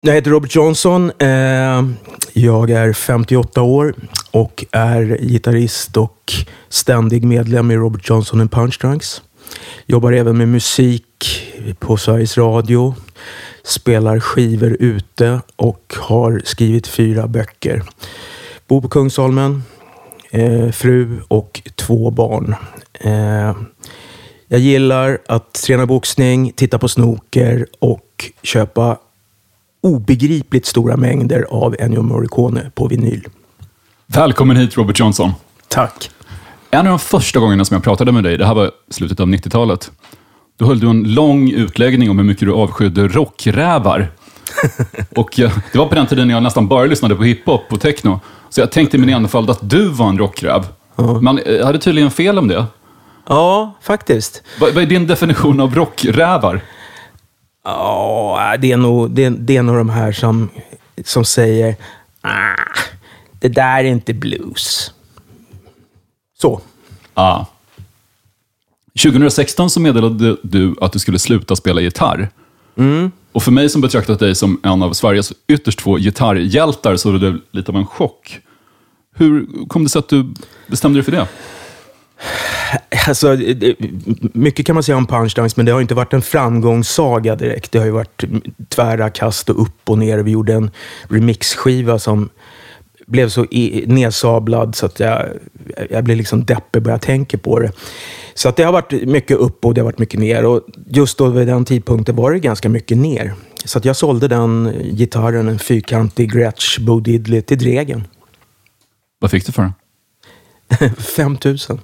Jag heter Robert Johnson. Eh, jag är 58 år och är gitarrist och ständig medlem i Robert Johnson and Punch Drunks. Jobbar även med musik på Sveriges Radio. Spelar skivor ute och har skrivit fyra böcker. Bor på Kungsholmen. Eh, fru och två barn. Eh, jag gillar att träna boxning, titta på snooker och köpa obegripligt stora mängder av Ennio Morricone på vinyl. Välkommen hit Robert Johnson. Tack. En av de första gångerna som jag pratade med dig, det här var slutet av 90-talet, då höll du en lång utläggning om hur mycket du avskydde rockrävar. och eh, det var på den tiden jag nästan bara lyssnade på hiphop och techno. Så jag tänkte i min enfald att du var en rockräv. Man eh, hade tydligen fel om det. Ja, faktiskt. Vad, vad är din definition av rockrävar? Ja, det är nog, det, det är nog de här som, som säger ah, det där är inte blues. Så. Ja. 2016 så meddelade du att du skulle sluta spela gitarr. Och för mig som betraktat dig som en av Sveriges ytterst få gitarrhjältar så var det lite av en chock. Hur kom det sig att du bestämde dig för det? Alltså, mycket kan man säga om Punchdowns, men det har inte varit en framgångssaga direkt. Det har ju varit tvära kast och upp och ner. Vi gjorde en remixskiva som blev så nedsablad så att jag, jag blev liksom deppig bara jag tänker på det. Så att det har varit mycket upp och det har varit mycket ner. Och just då vid den tidpunkten var det ganska mycket ner. Så att jag sålde den gitarren, en fyrkantig Gretsch Bo Diddley, till Dregen. Vad fick du för den? 5000.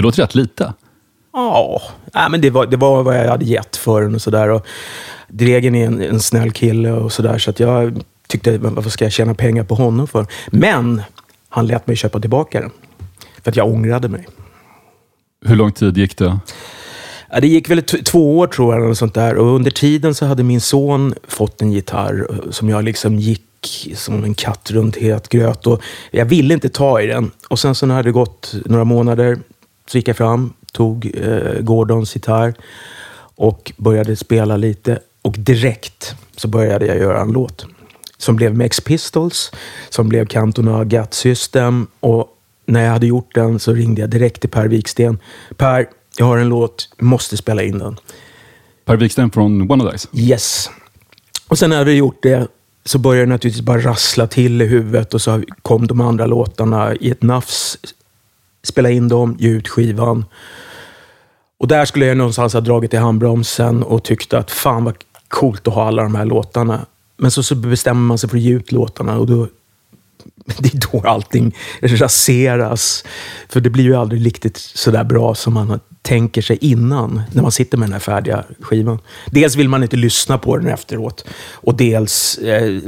Det låter rätt lite. Ja, men det var, det var vad jag hade gett för den och sådär. Dregen är en, en snäll kille och sådär. Så att jag tyckte, "Men vad ska jag tjäna pengar på honom för? Men han lät mig köpa tillbaka den. För att jag ångrade mig. Hur lång tid gick det? Ja, det gick väl två år tror jag, eller sånt där. Och under tiden så hade min son fått en gitarr som jag liksom gick som en katt runt het gröt. Och jag ville inte ta i den. Och sen så när det hade gått några månader så gick jag fram, tog eh, Gordons gitarr och började spela lite. Och direkt så började jag göra en låt. Som blev med X-Pistols, som blev Cantona Gat System. Och när jag hade gjort den så ringde jag direkt till Per Wiksten. Per, jag har en låt, måste spela in den. Per Wiksten från One of Dice. Yes. Och sen när jag hade gjort det så började det naturligtvis bara rassla till i huvudet och så kom de andra låtarna i ett nafs. Spela in dem, ge ut skivan. Och där skulle jag någonstans ha dragit i handbromsen och tyckt att fan vad coolt att ha alla de här låtarna. Men så, så bestämmer man sig för att ge ut låtarna och då, det är då allting raseras. För det blir ju aldrig riktigt sådär bra som man tänker sig innan, när man sitter med den här färdiga skivan. Dels vill man inte lyssna på den efteråt och dels eh,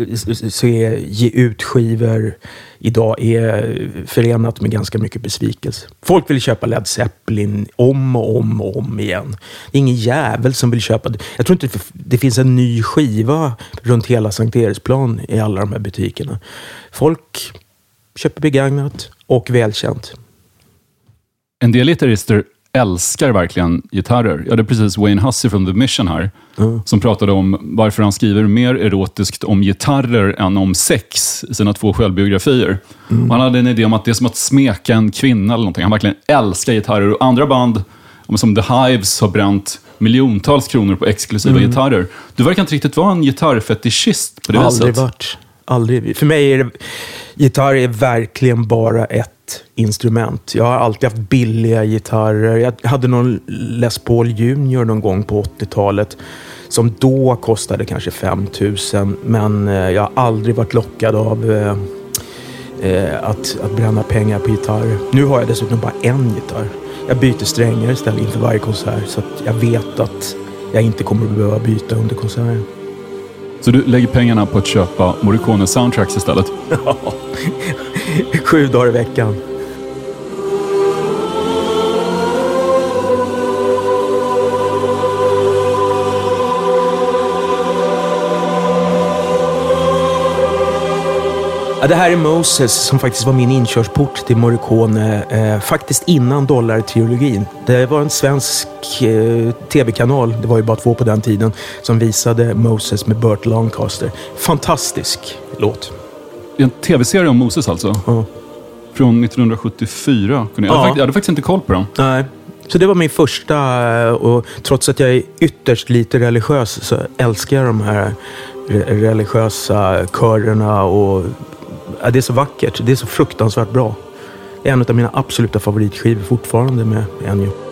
så är ge ut skivor idag är förenat med ganska mycket besvikelse. Folk vill köpa Led Zeppelin om och om och om igen. Det är ingen jävel som vill köpa det. Jag tror inte det finns en ny skiva runt hela Sankt Eriksplan i alla de här butikerna. Folk köper begagnat och välkänt. En del gitarrister älskar verkligen gitarrer. Jag hade precis Wayne Hussey från The Mission här, som pratade om varför han skriver mer erotiskt om gitarrer än om sex i sina två självbiografier. Och han hade en idé om att det är som att smeka en kvinna eller någonting. Han verkligen älskar gitarrer. Och andra band, som The Hives, har bränt miljontals kronor på exklusiva gitarrer. Du verkar inte riktigt vara en gitarrfetischist på det Aldrig viset. varit. Aldrig. För mig är det, gitarr är verkligen bara ett instrument. Jag har alltid haft billiga gitarrer. Jag hade någon Les Paul Junior någon gång på 80-talet som då kostade kanske 5 000. Men eh, jag har aldrig varit lockad av eh, eh att, att bränna pengar på gitarrer. Nu har jag dessutom bara en gitarr. Jag byter strängar istället inför varje konsert så att jag vet att jag inte kommer att behöva byta under konserten. Så du lägger pengarna på att köpa Morricone soundtracks istället? Ja, Sju dagar i veckan. Ja, det här är Moses som faktiskt var min inkörsport till Morricone. Eh, faktiskt innan Dollar-trilogin. Det var en svensk eh, tv-kanal, det var ju bara två på den tiden, som visade Moses med Burt Lancaster. Fantastisk låt. En tv-serie om Moses alltså? Ja. Från 1974. Jag, Ja. hade, fakt- jag hade faktiskt inte koll på den. Nej. Så det var min första eh, och trots att jag är ytterst lite religiös så älskar jag de här re- religiösa körerna och ja, det är så vackert. Det är så fruktansvärt bra. Det är en av mina absoluta favoritskivor fortfarande med Ennio.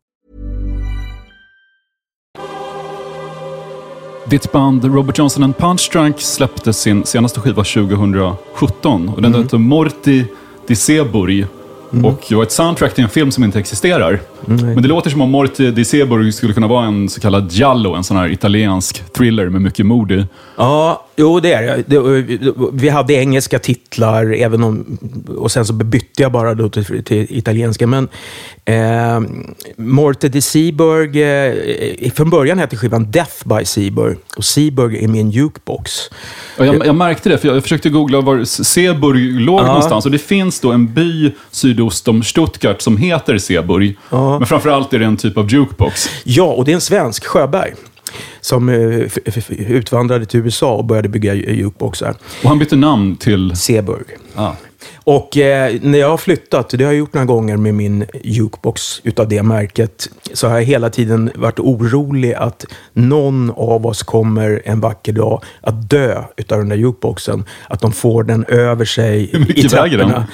Ditt band Robert Johnson and Punch Drunk släppte sin senaste skiva 2017. Och den heter Morti di Seburg. Och det var ett soundtrack till en film som inte existerar. Men det låter som om Morti di Seburg skulle kunna vara en så kallad giallo, en sån här italiensk thriller med mycket mord i. Ja, jo det är det. Vi hade engelska titlar, även om, och sen så bytte jag bara då till, till italienska. Men eh, Morte de Seaburg, eh, från början hette skivan Death by Seaburg. Och Seaburg är en jukebox. Ja, jag, jag märkte det, för jag, jag försökte googla var Seburg låg någonstans. Och det finns då en by sydost om Stuttgart som heter Seburg. Men framförallt är det en typ av jukebox. Ja, och det är en svensk, Sjöberg, som eh, utvandrade till USA och började bygga jukeboxar. Och han bytte namn till... Seaburg. Ah. Och eh, när jag har flyttat, det har jag gjort några gånger med min jukebox utav det märket, så har jag hela tiden varit orolig att någon av oss kommer en vacker dag att dö utav den där jukeboxen. Att de får den över sig Hur mycket i väger den? trapporna.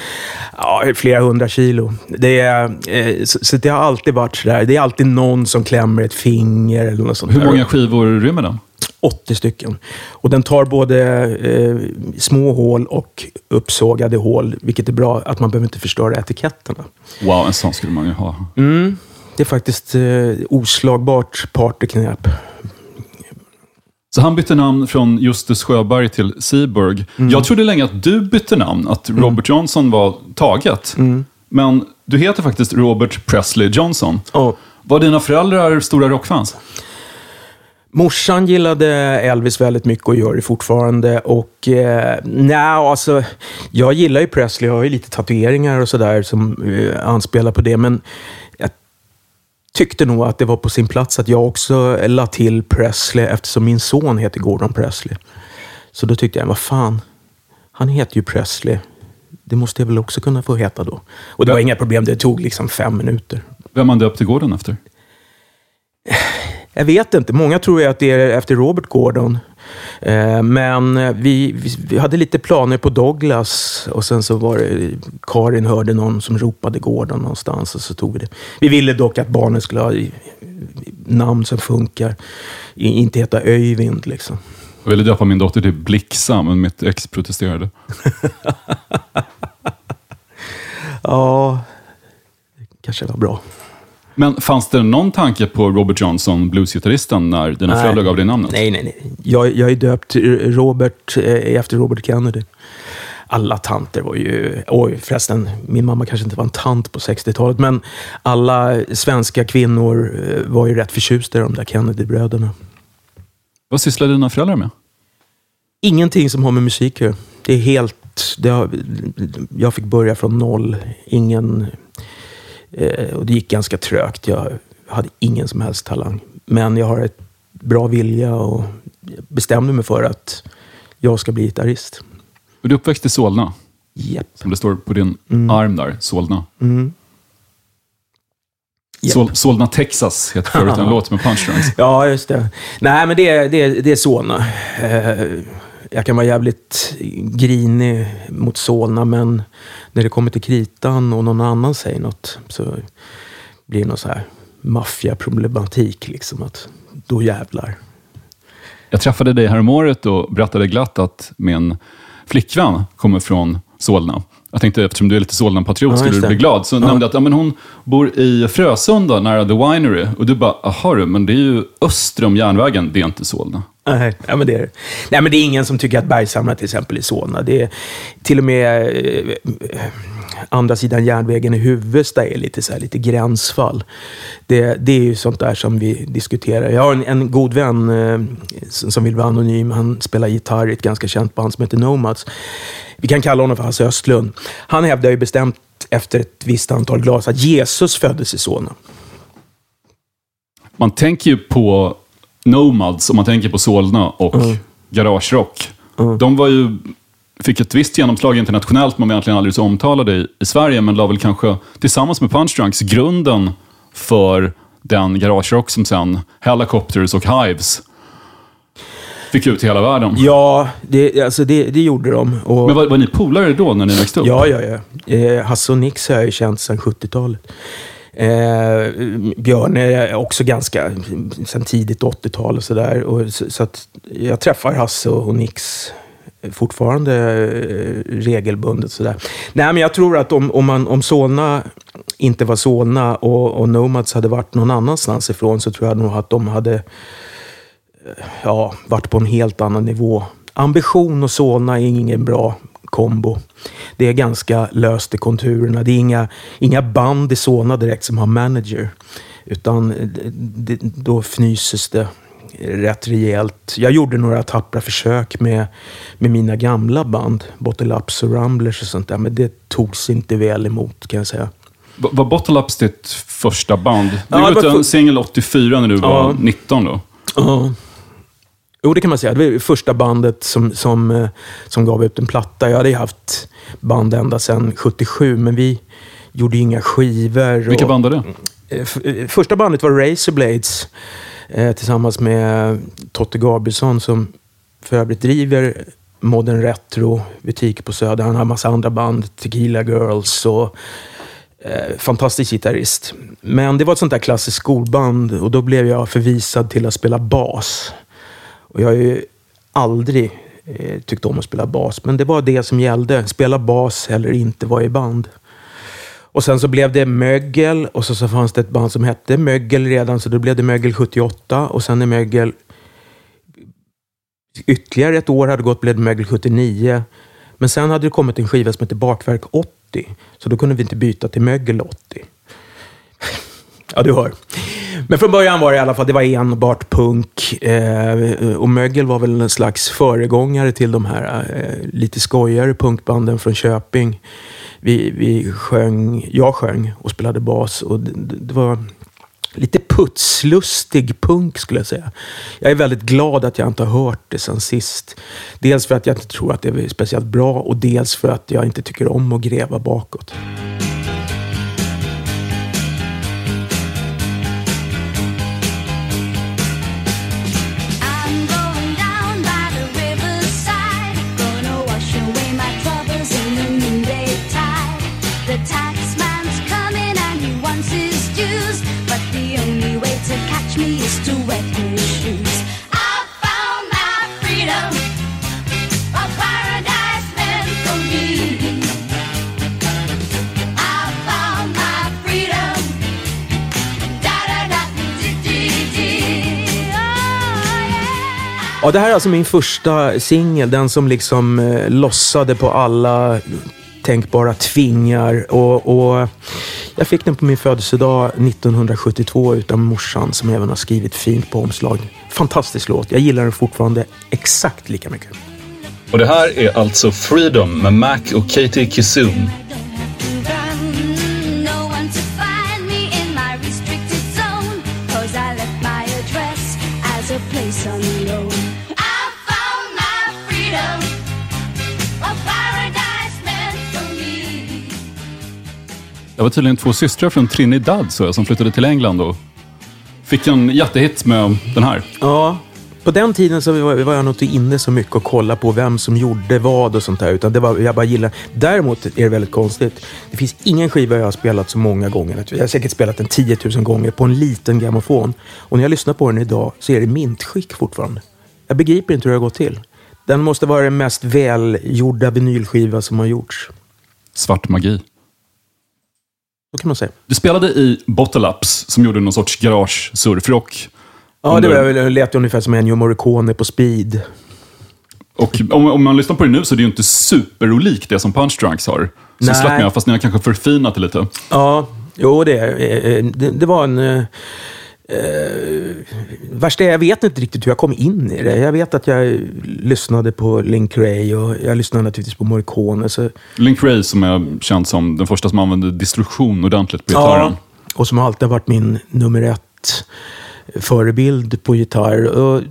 Ja, flera hundra kilo. Det är, eh, så, så det har alltid varit sådär. Det är alltid någon som klämmer ett finger eller något sånt Hur där. många skivor rymmer den? 80 stycken. Och den tar både eh, små hål och uppsågade hål, vilket är bra att man behöver inte förstöra etiketterna. Wow, en sån skulle man ju ha. Det är faktiskt eh, oslagbart partyknep. Så han bytte namn från Justus Sjöberg till Seaburg. Jag trodde länge att du bytte namn, att Robert Johnson var taget. Men du heter faktiskt Robert Presley Johnson. Ja. Var dina föräldrar stora rockfans? Morsan gillade Elvis väldigt mycket och gör det fortfarande. Och eh, nej, alltså, jag gillar ju Presley. Jag har ju lite tatueringar och sådär som eh, anspelar på det. Men jag tyckte nog att det var på sin plats att jag också la till Presley eftersom min son heter Gordon Presley. Så då tyckte jag, vad fan, han heter ju Presley. Det måste jag väl också kunna få heta då. Och det var inga problem, det tog liksom fem minuter. Vem man döpt till gården efter? Jag vet inte. Många tror ju att det är efter Robert Gordon. Eh, Men vi, vi, hade lite planer på Douglas och sen så var det Karin hörde någon som ropade Gordon någonstans och så tog vi det. Vi ville dock att barnen skulle ha namn som funkar. Inte heta Öyvind liksom. Jag ville döpa min dotter till Blixa, men mitt ex protesterade. Ja, det kanske var bra. Men fanns det någon tanke på Robert Johnson, bluesgitarristen, när dina Nej. föräldrar gav dig namnet? Nej, nej, nej. Jag, jag är döpt Robert eh, efter Robert Kennedy. Alla tanter var ju... Oj, förresten, min mamma kanske inte var en tant på 60-talet, men alla svenska kvinnor eh, var ju rätt förtjusta i de där Kennedy-bröderna. Vad sysslar dina föräldrar med? Ingenting som har med musik att göra. Det är helt... Det har, jag fick börja från noll. Ingen... Eh, och det gick ganska trögt. Jag hade ingen som helst talang. Men jag har ett bra vilja och bestämde mig för att jag ska bli gitarrist. Du är uppväxt i Solna, Japp. som det står på din arm där. Solna. Mm. Japp. Sol, Solna, Texas heter förut en låt med Punchdrunks. Ja, just det. Nej, men det, det, det är Solna. Jag kan vara jävligt grinig mot Solna, men när det kommer till kritan och någon annan säger något så blir det någon så här maffiaproblematik. Liksom, att då jävlar. Jag träffade dig häromåret och berättade glatt att min flickvän kommer från Solna. Jag tänkte eftersom du är lite Solna-patriot Ja, skulle du bli glad. Så nämnde jag att ja, men hon bor i Frösunda nära The Winery. Och du bara, aha du, men det är ju öster om järnvägen, det är inte Solna. Nej, ja, men det är det. Nej, men det är ingen som tycker att Bergshamra till exempel är Solna. Det är till och med eh, andra sidan järnvägen i Huvudsta är lite, så här, lite gränsfall. Det, det är ju sånt där som vi diskuterar. Jag har en, en god vän eh, som som vill vara anonym. Han spelar gitarr i ett ganska känt band som heter Nomads. Vi kan kalla honom för Hasse Östlund. Han hävdar ju bestämt efter ett visst antal glas att Jesus föddes i Solna. Man tänker ju på Nomads, om man tänker på Solna och Garagerock. De var ju, fick ett visst genomslag internationellt, men var egentligen aldrig så omtalade i, i Sverige, men la väl kanske tillsammans med Punchdrunks grunden för den Garagerock som sen Helicopters och Hives fick ut i hela världen. Ja, det, alltså det, det gjorde de. Och, Men var, var ni polare då, när ni växte upp? Ja, ja, ja. Eh, Hasse och Nix har jag ju känt sedan 70-talet. Eh, Björn är också ganska, sen tidigt 80-tal och sådär. Så, så att jag träffar Hasse och Nix fortfarande eh, regelbundet. Sådär. Nej, men jag tror att om, om, man, om Solna inte var Solna och, och Nomads hade varit någon annanstans ifrån så tror jag nog att de hade eh, ja, varit på en helt annan nivå. Ambition och Solna är ingen bra kombo. Det är ganska löst i konturerna. Det är inga, inga band i Solna direkt som har manager. Utan det, då fnyses det rätt rejält. Jag gjorde några tappra försök med, med mina gamla band, Bottle Ups och Rumblers och sånt där, men det togs inte väl emot kan jag säga. Va- Var Bottle Ups ditt första band? Du Ja, gav ut var en för- singel 84 när du var Ja. 19 då. Ja. Jo, det kan man säga. Det var första bandet som, som, eh, som gav ut en platta. Jag hade ju haft band ända sedan 77, men vi gjorde inga skivor. Vilka och, band är det? Eh, eh, Första bandet var Razorblades tillsammans med Totte Gabrielsson som för övrigt driver Modern Retro butik på Söder. Han har en massa andra band, Tequila Girls och eh, fantastisk gitarrist. Men det var ett sånt där klassiskt skolband och då blev jag förvisad till att spela bas. Och jag har ju aldrig eh, tyckt om att spela bas, men det var det som gällde. Spela bas eller inte vara i band. Och sen så blev det Mögel och så, så fanns det ett band som hette Mögel redan, så då blev det Mögel 78 och sen är Mögel ytterligare ett år hade gått blev det Mögel 79. Men sen hade det kommit en skiva som hette Bakverk 80, så då kunde vi inte byta till Mögel 80. Ja, du hör. Men från början var det i alla fall, det var enbart punk. Eh, och Mögel var väl en slags föregångare till de här eh, lite skojigare punkbanden från Köping. Vi, vi sjöng, jag sjöng och spelade bas och det, det var lite putslustig punk skulle jag säga. Jag är väldigt glad att jag inte har hört det sen sist. Dels för att jag inte tror att det är speciellt bra och dels för att jag inte tycker om att gräva bakåt. Ja, det här är alltså min första singel. Den som liksom eh, lossade på alla tänkbara tvingar. Och, och jag fick den på min födelsedag 1972 utan morsan som även har skrivit fint på omslag. Fantastisk låt. Jag gillar den fortfarande exakt lika mycket. Och det här är alltså Freedom med Mac och Katie Kizum. Det var tydligen två systrar från Trinidad så jag, som flyttade till England och fick en jättehit med den här. Ja, på den tiden så var, var jag nog inte inne så mycket och kolla på vem som gjorde vad och sånt där. Utan det var, jag bara gillar. Däremot är det väldigt konstigt. Det finns ingen skiva jag har spelat så många gånger. Jag har säkert spelat den 10 000 gånger på en liten grammofon. Och när jag lyssnar på den idag så är det mintskick fortfarande. Jag begriper inte hur det har gått till. Den måste vara den mest välgjorda vinylskiva som har gjorts. Svart magi. Så kan man säga. Du spelade i Bottle Ups som gjorde någon sorts garage-surfrock. Ja, det var, väl- lät ungefär som Ennio Morricone på speed. Och om, om man lyssnar på det nu så är det ju inte superolikt det som Punch Drunks har sysslat med, fast ni har kanske förfinat det lite. Ja, jo det, är- eh, det, det var en... Eh, värsta är, jag vet inte riktigt hur jag kom in i det. Jag vet att jag lyssnade på Link Ray och jag lyssnade naturligtvis på Morricone. Så, Link Ray som är känd som den första som använde destruktion ordentligt på gitarren. och som alltid har varit min nummer ett förebild på gitarr. Och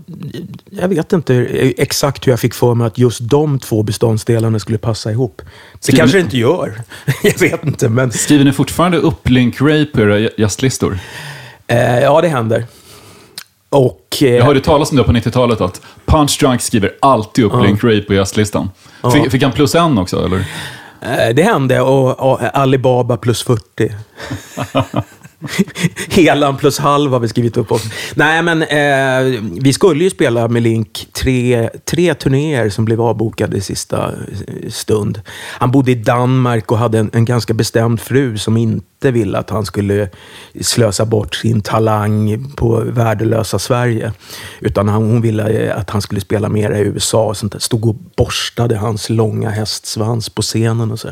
jag vet inte exakt hur jag fick för mig att just de två beståndsdelarna skulle passa ihop. Det Skriver kanske ni- det inte gör. jag vet inte, men Skriver ni fortfarande upp Link Ray på era gästlistor? Eh, ja, det händer. Och... Eh, Jag hörde talas om det på 90-talet, att Punch Drunk skriver alltid upp Link Ray på gästlistan. Fick, fick han plus en också, eller? Eh, Det hände och, och Alibaba plus 40. Helan plus halv har vi skrivit upp också. Nej, men eh, vi skulle ju spela med Link tre, tre turnéer som blev avbokade i sista eh, stund. Han bodde i Danmark och hade en, en ganska bestämd fru som inte ville att han skulle slösa bort sin talang på värdelösa Sverige. Utan han, hon ville eh, att han skulle spela mer i USA. Sånt där. Stod och borstade hans långa hästsvans på scenen och så.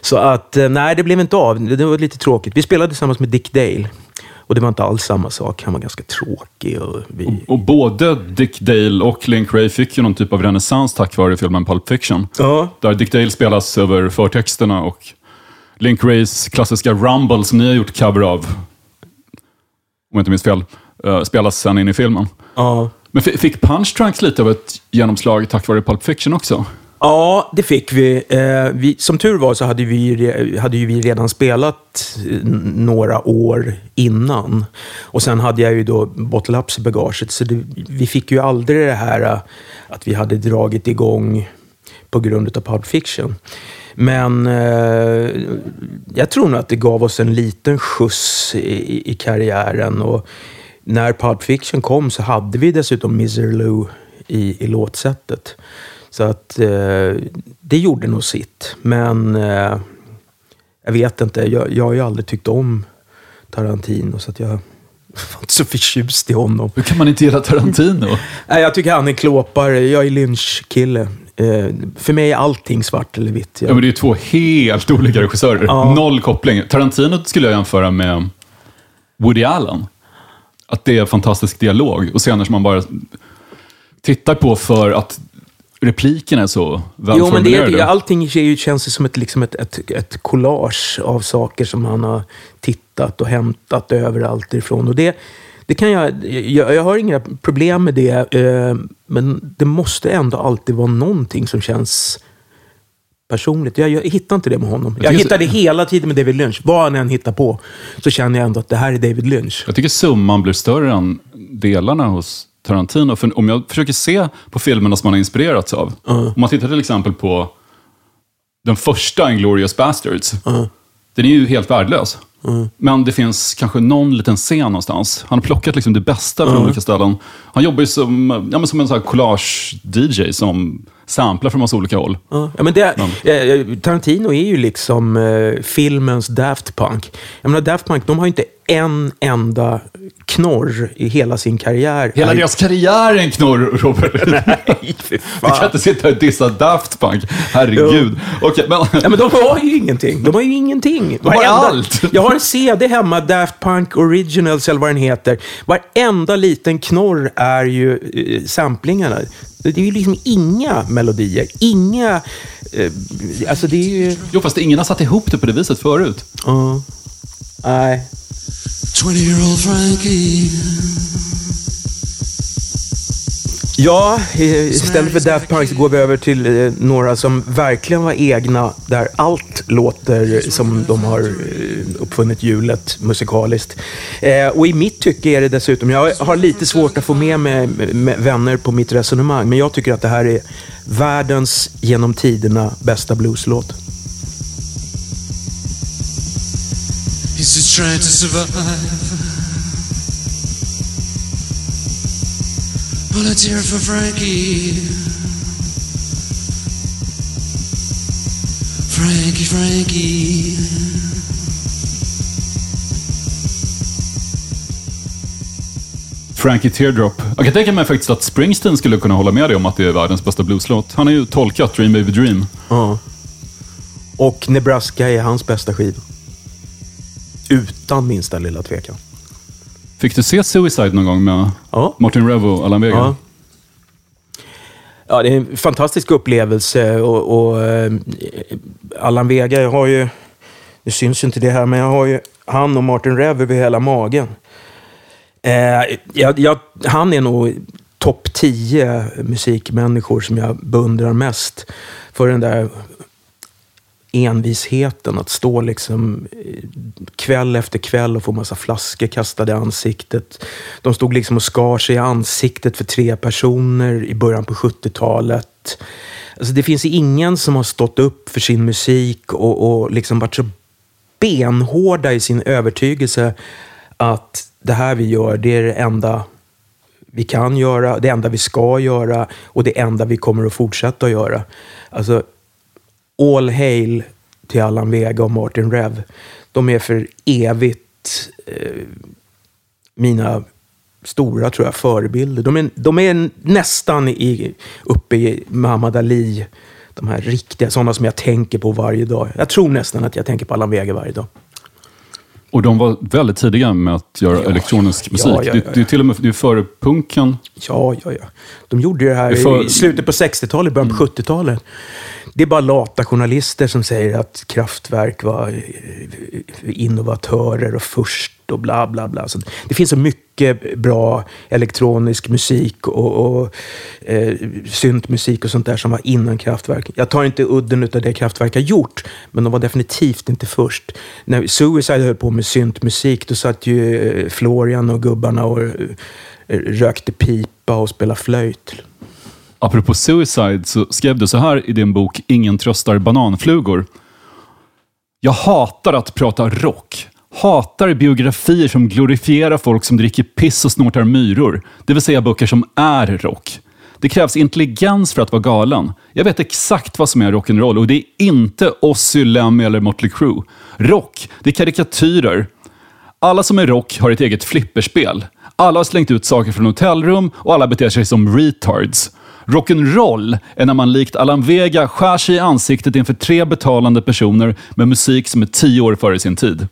Så att, eh, nej, det blev inte av. Det var lite tråkigt. Vi spelade tillsammans med Dick Dale. Och det var inte alls samma sak. Han var ganska tråkig. Och vi... Och både Dick Dale och Link Ray fick ju någon typ av renässans tack vare filmen Pulp Fiction. Ja. Där Dick Dale spelas över förtexterna och Link Rays klassiska Rumble, som ni har gjort cover av, om jag inte minns fel, eh, spelas sen in i filmen. Ja. Men fi- fick Punch Drunks lite av ett genomslag tack vare Pulp Fiction också? Ja, det fick vi. Eh, vi. Som tur var så hade, vi, hade ju vi redan spelat eh, några år innan. Och sen hade jag ju då Bottle Ups i bagaget. Så det, vi fick ju aldrig det här eh, att vi hade dragit igång på grund av Pulp Fiction. Men eh, jag tror nog att det gav oss en liten skjuts i, i karriären. Och när Pulp Fiction kom så hade vi dessutom Miserloo i, i låtsättet. Så att eh, det gjorde nog sitt. Men eh, jag vet inte, jag, jag har ju aldrig tyckt om Tarantino så att jag var inte så förtjust i honom. Hur kan man inte gilla Tarantino? Nej, jag tycker han är klåpare. Jag är lynchkille. Eh, för mig är allting svart eller vitt. Ja, Jag, men det är ju två helt olika regissörer. Ja. Noll koppling. Tarantino skulle jag jämföra med Woody Allen. Att det är fantastisk dialog och scener som man bara tittar på för att replikerna är så jo, men det, allting känns ju som ett, liksom ett, ett, ett collage av saker som han har tittat och hämtat överallt ifrån. Och det, det kan jag, jag, jag har inga problem med det, eh, men det måste ändå alltid vara någonting som känns personligt. Jag, jag hittar inte det med honom. Jag, så- hittar det hela tiden med David Lynch. Vad han än hittar på så känner jag ändå att det här är David Lynch. Jag tycker summan blir större än delarna hos Tarantino. För om jag försöker se på filmerna som man har inspirerats av. Om man tittar till exempel på den första Inglourious Basterds. Den är ju helt värdelös. Men det finns kanske någon liten scen någonstans. Han har plockat liksom det bästa från olika ställen. Han jobbar ju som, ja, men som en collage-DJ som samplar från massa olika håll. Ja, men det, eh, Tarantino är ju liksom eh, filmens Daft Punk. Jag menar, Daft Punk de har ju inte en enda knorr i hela sin karriär. Hela är- deras karriär är en knorr, Robert. Nej, Du fan. kan inte sitta och dissa Daft Punk. Herregud. Okej, men... Ja, men de har ju ingenting. De har ju ingenting. De har allt. Jag har en CD hemma, Daft Punk Originals eller vad den heter. Varenda liten knorr är ju eh, samplingarna. Det är ju liksom inga melodier. Inga... Eh, alltså det är ju... Jo, fast ingen har satt ihop det på det viset förut. Ja. Nej. 20-year-old Frankie. Ja, istället för Daft Punk så går vi över till eh, några som verkligen var egna, där allt låter som de har eh, uppfunnit hjulet musikaliskt. Eh, och i mitt tycke är det dessutom, jag har lite svårt att få med mig vänner på mitt resonemang, men jag tycker att det här är världens genom tiderna bästa blueslåt. He's just trying to survive. Well, for Frankie. Frankie, Frankie. Frankie Teardrop. Jag kan tänka mig faktiskt att Springsteen skulle kunna hålla med dig om att det är världens bästa blueslåt. Han har ju tolkat Dream Baby Dream. Ja. Och Nebraska är hans bästa skiva. Utan minsta lilla tvekan. Fick du se Suicide någon gång med Ja. Martin Rev och Allan Vega? Ja. Ja, det är en fantastisk upplevelse och, och eh, Allan Vega, jag har ju, det syns ju inte det här, men jag har ju han och Martin Rev över hela magen. Eh, jag, jag, han är nog topp 10 musikmänniskor som jag beundrar mest för den där envisheten att stå liksom eh, kväll efter kväll och få massa flaskor kastade i ansiktet. De stod liksom och skar sig i ansiktet för tre personer i början på 70-talet. Alltså det finns ingen som har stått upp för sin musik och, och liksom varit så benhårda i sin övertygelse att det här vi gör, det är det enda vi kan göra, det enda vi ska göra och det enda vi kommer att fortsätta att göra. Alltså, all hail till Allan Vega och Martin Rev. De är för evigt eh, mina stora, tror jag, förebilder. De är, de är nästan i, uppe i Muhammad Ali. De här riktiga, sådana som jag tänker på varje dag. Jag tror nästan att jag tänker på Allan Vega varje dag. Och de var väldigt tidiga med att göra elektronisk ja, musik. ja, ja, Det, det är till och med det är före punken. Ja, ja, ja. De gjorde det här Det för- i slutet på 60-talet, början på 70-talet. Det är bara lata journalister som säger att Kraftwerk var eh, innovatörer och först och bla bla bla. Så det finns så mycket bra elektronisk musik och, och eh, syntmusik och sånt där som var innan Kraftwerk. Jag tar inte udden av det Kraftwerk har gjort, men de var definitivt inte först. När Suicide höll på med syntmusik, då satt ju eh, Florian och gubbarna och eh, rökte pipa och spelade flöjt. Apropå Suicide så skrev du så här i din bok Ingen tröstar bananflugor. Jag hatar att prata rock. Hatar biografier som glorifierar folk som dricker piss och snortar myror. Det vill säga böcker som är rock. Det krävs intelligens för att vara galen. Jag vet exakt vad som är rock'n'roll och det är inte Ozzy, Lemmy eller Motley Crue. Rock, det är karikatyrer. Alla som är rock har ett eget flipperspel. Alla har slängt ut saker från hotellrum och alla beter sig som retards. Rock'n'roll är när man likt Alan Vega skär sig i ansiktet inför tre betalande personer med musik som är tio år före sin tid.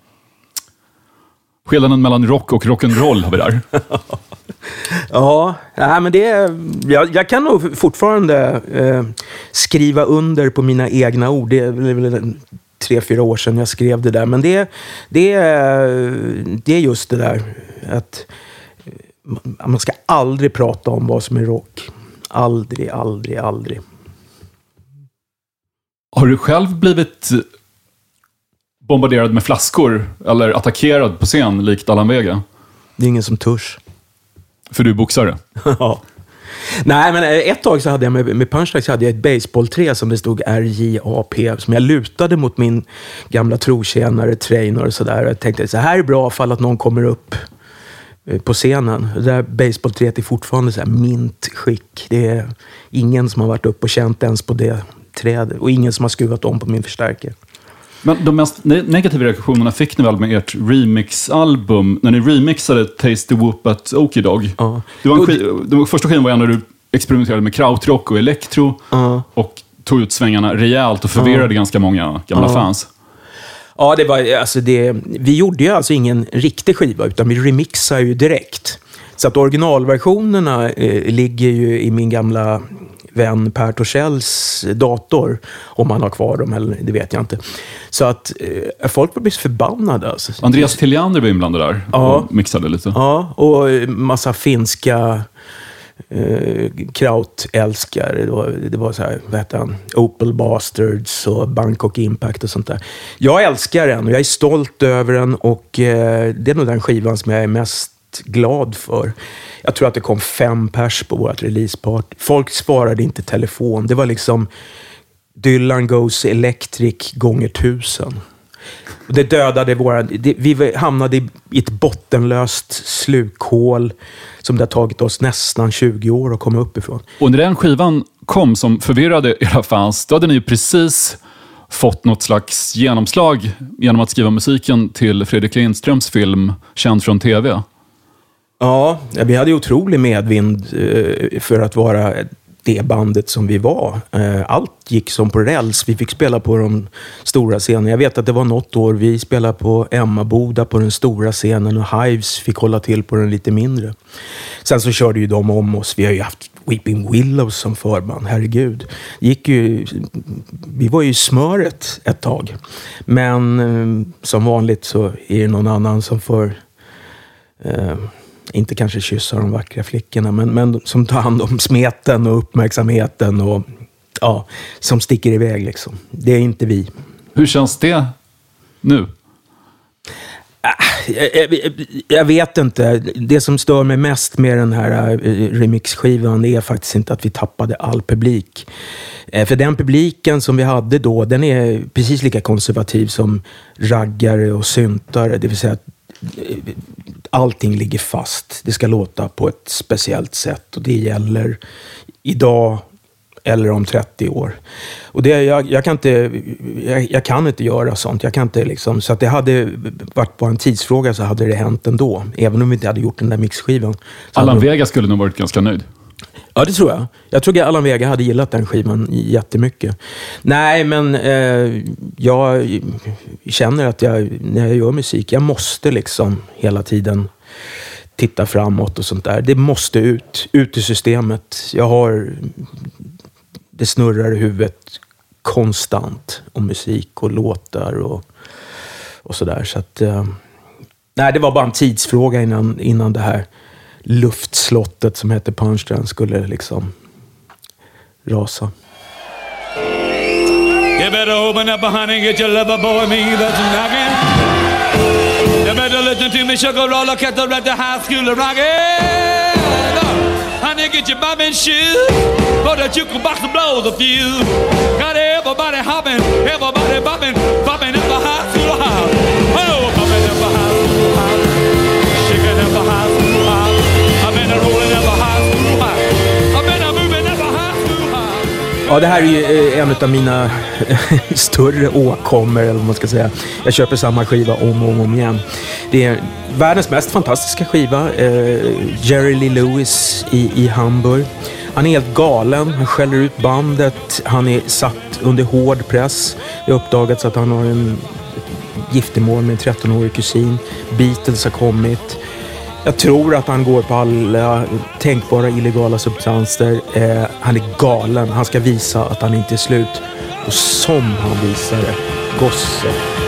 Skillnaden mellan rock och rock'n'roll har vi där. Ja, nej, men det jag, jag kan nog fortfarande eh, skriva under på mina egna ord. Det är väl tre, fyra år sedan jag skrev det där. Men det, det, är- det är just det där att eh, man ska aldrig prata om vad som är rock. Aldrig, aldrig, aldrig. Har du själv blivit bombarderad med flaskor eller attackerad på scen likt Allan Vega? Det är ingen som törs. För du är boxare. Ja. Nej, men eh, ett tag så hade jag med, med så hade jag ett baseballträ som det stod RJAP, som jag lutade mot min gamla trotjänare Trainer och sådär. Jag tänkte, så här är bra fall att någon kommer upp eh, på scenen. Det där baseballträet är fortfarande så här mint skick. Det är ingen som har varit upp och känt ens på det trädet och ingen som har skruvat om på min förstärkare. Men de mest ne- negativa reaktionerna fick ni väl med ert remix-album, när ni remixade Taste the Whoop at Okie Dog. Ja. Det var en sk- det första skivan var när du experimenterade med krautrock och elektro Ja. och tog ut svängarna rejält och förvirrade ganska många gamla Ja. fans. Ja, det var, alltså det, vi gjorde ju alltså ingen riktig skiva, utan vi remixade ju direkt. Så att originalversionerna eh, ligger ju i min gamla vän Per Torssells dator. Om han har kvar dem, eller det vet jag inte. Så att eh, folk var förbannade. Alltså. Andreas Tilliander var inblandad där Ja. och mixade lite. Ja, och eh, massa finska eh, krautälskare. Det var, det var så här, vad heter han? Opel Bastards och Bangkok Impact och sånt där. Jag älskar den och jag är stolt över den och eh, det är nog den skivan som jag är mest glad för. Jag tror att det kom fem pers på vårt releaseparty. Folk svarade inte telefon. Det var liksom Dylan Goes Electric gånger tusen. Det dödade våra... Det, vi hamnade i i ett bottenlöst slukhål som det har tagit oss nästan 20 år att komma upp ifrån. Och när den skivan kom som förvirrade era fans, då hade ni ju precis fått något slags genomslag genom att skriva musiken till Fredrik Lindströms film Känd från TV. Ja, vi hade ju otrolig medvind eh, för att vara det bandet som vi var. Eh, allt gick som på räls. Vi fick spela på de stora scenerna. Jag vet att det var något år vi spelade på Emmaboda på den stora scenen och Hives fick hålla till på den lite mindre. Sen så körde ju de om oss. Vi har ju haft Weeping Willows som förband, herregud. Gick ju, vi var ju smöret ett tag. Men eh, som vanligt så är det någon annan som får eh, inte kanske kyssa de vackra flickorna, men, men som tar hand om smeten och uppmärksamheten och ja, som sticker iväg liksom. Det är inte vi. Hur känns det nu? Jag, jag, jag vet inte. Det som stör mig mest med den här eh, remixskivan är faktiskt inte att vi tappade all publik. Eh, För den publiken som vi hade då, den är precis lika konservativ som raggare och syntare. Det vill säga eh, allting ligger fast. Det ska låta på ett speciellt sätt och det gäller idag eller om 30 år. Och det, jag, jag, kan inte, jag, jag kan inte göra sånt. Jag kan inte liksom, så att det hade varit bara en tidsfråga så hade det hänt ändå. Även om vi inte hade gjort den där mixskivan. Så Allan Vega skulle nog varit ganska nöjd. Ja, det tror jag. Jag tror att Allan Vega hade gillat den skivan jättemycket. Nej, men eh, jag känner att jag, när jag gör musik, jag måste liksom hela tiden titta framåt och sånt där. Det måste ut, ut i systemet. Jag har, det snurrar i huvudet konstant om musik och låtar och, och sådär. Så att, eh, nej, det var bara en tidsfråga innan, innan det här luftslottet som hette Punchdown skulle liksom rasa. You better open up, behind and get your lover boy me that's knocking. You better listen to me, sugar roller, cat the at the high school rockin'. Honey, get your bobbin shoes, for can box and blow the fuse. Got everybody hopping, everybody bopping, bopping Ja, det här är ju eh, en av mina eh, större åkommor, eller vad man ska säga. Jag köper samma skiva om och om, igen. Det är världens mest fantastiska skiva. Eh, Jerry Lee Lewis i, i Hamburg. Han är helt galen. Han skäller ut bandet. Han är satt under hård press. Det har uppdagats att han har en giftermål med en 13-årig kusin. Beatles har kommit. Jag tror att han går på alla tänkbara illegala substanser. Eh, han är galen. Han ska visa att han inte är slut. Och som han visar det. Gosse.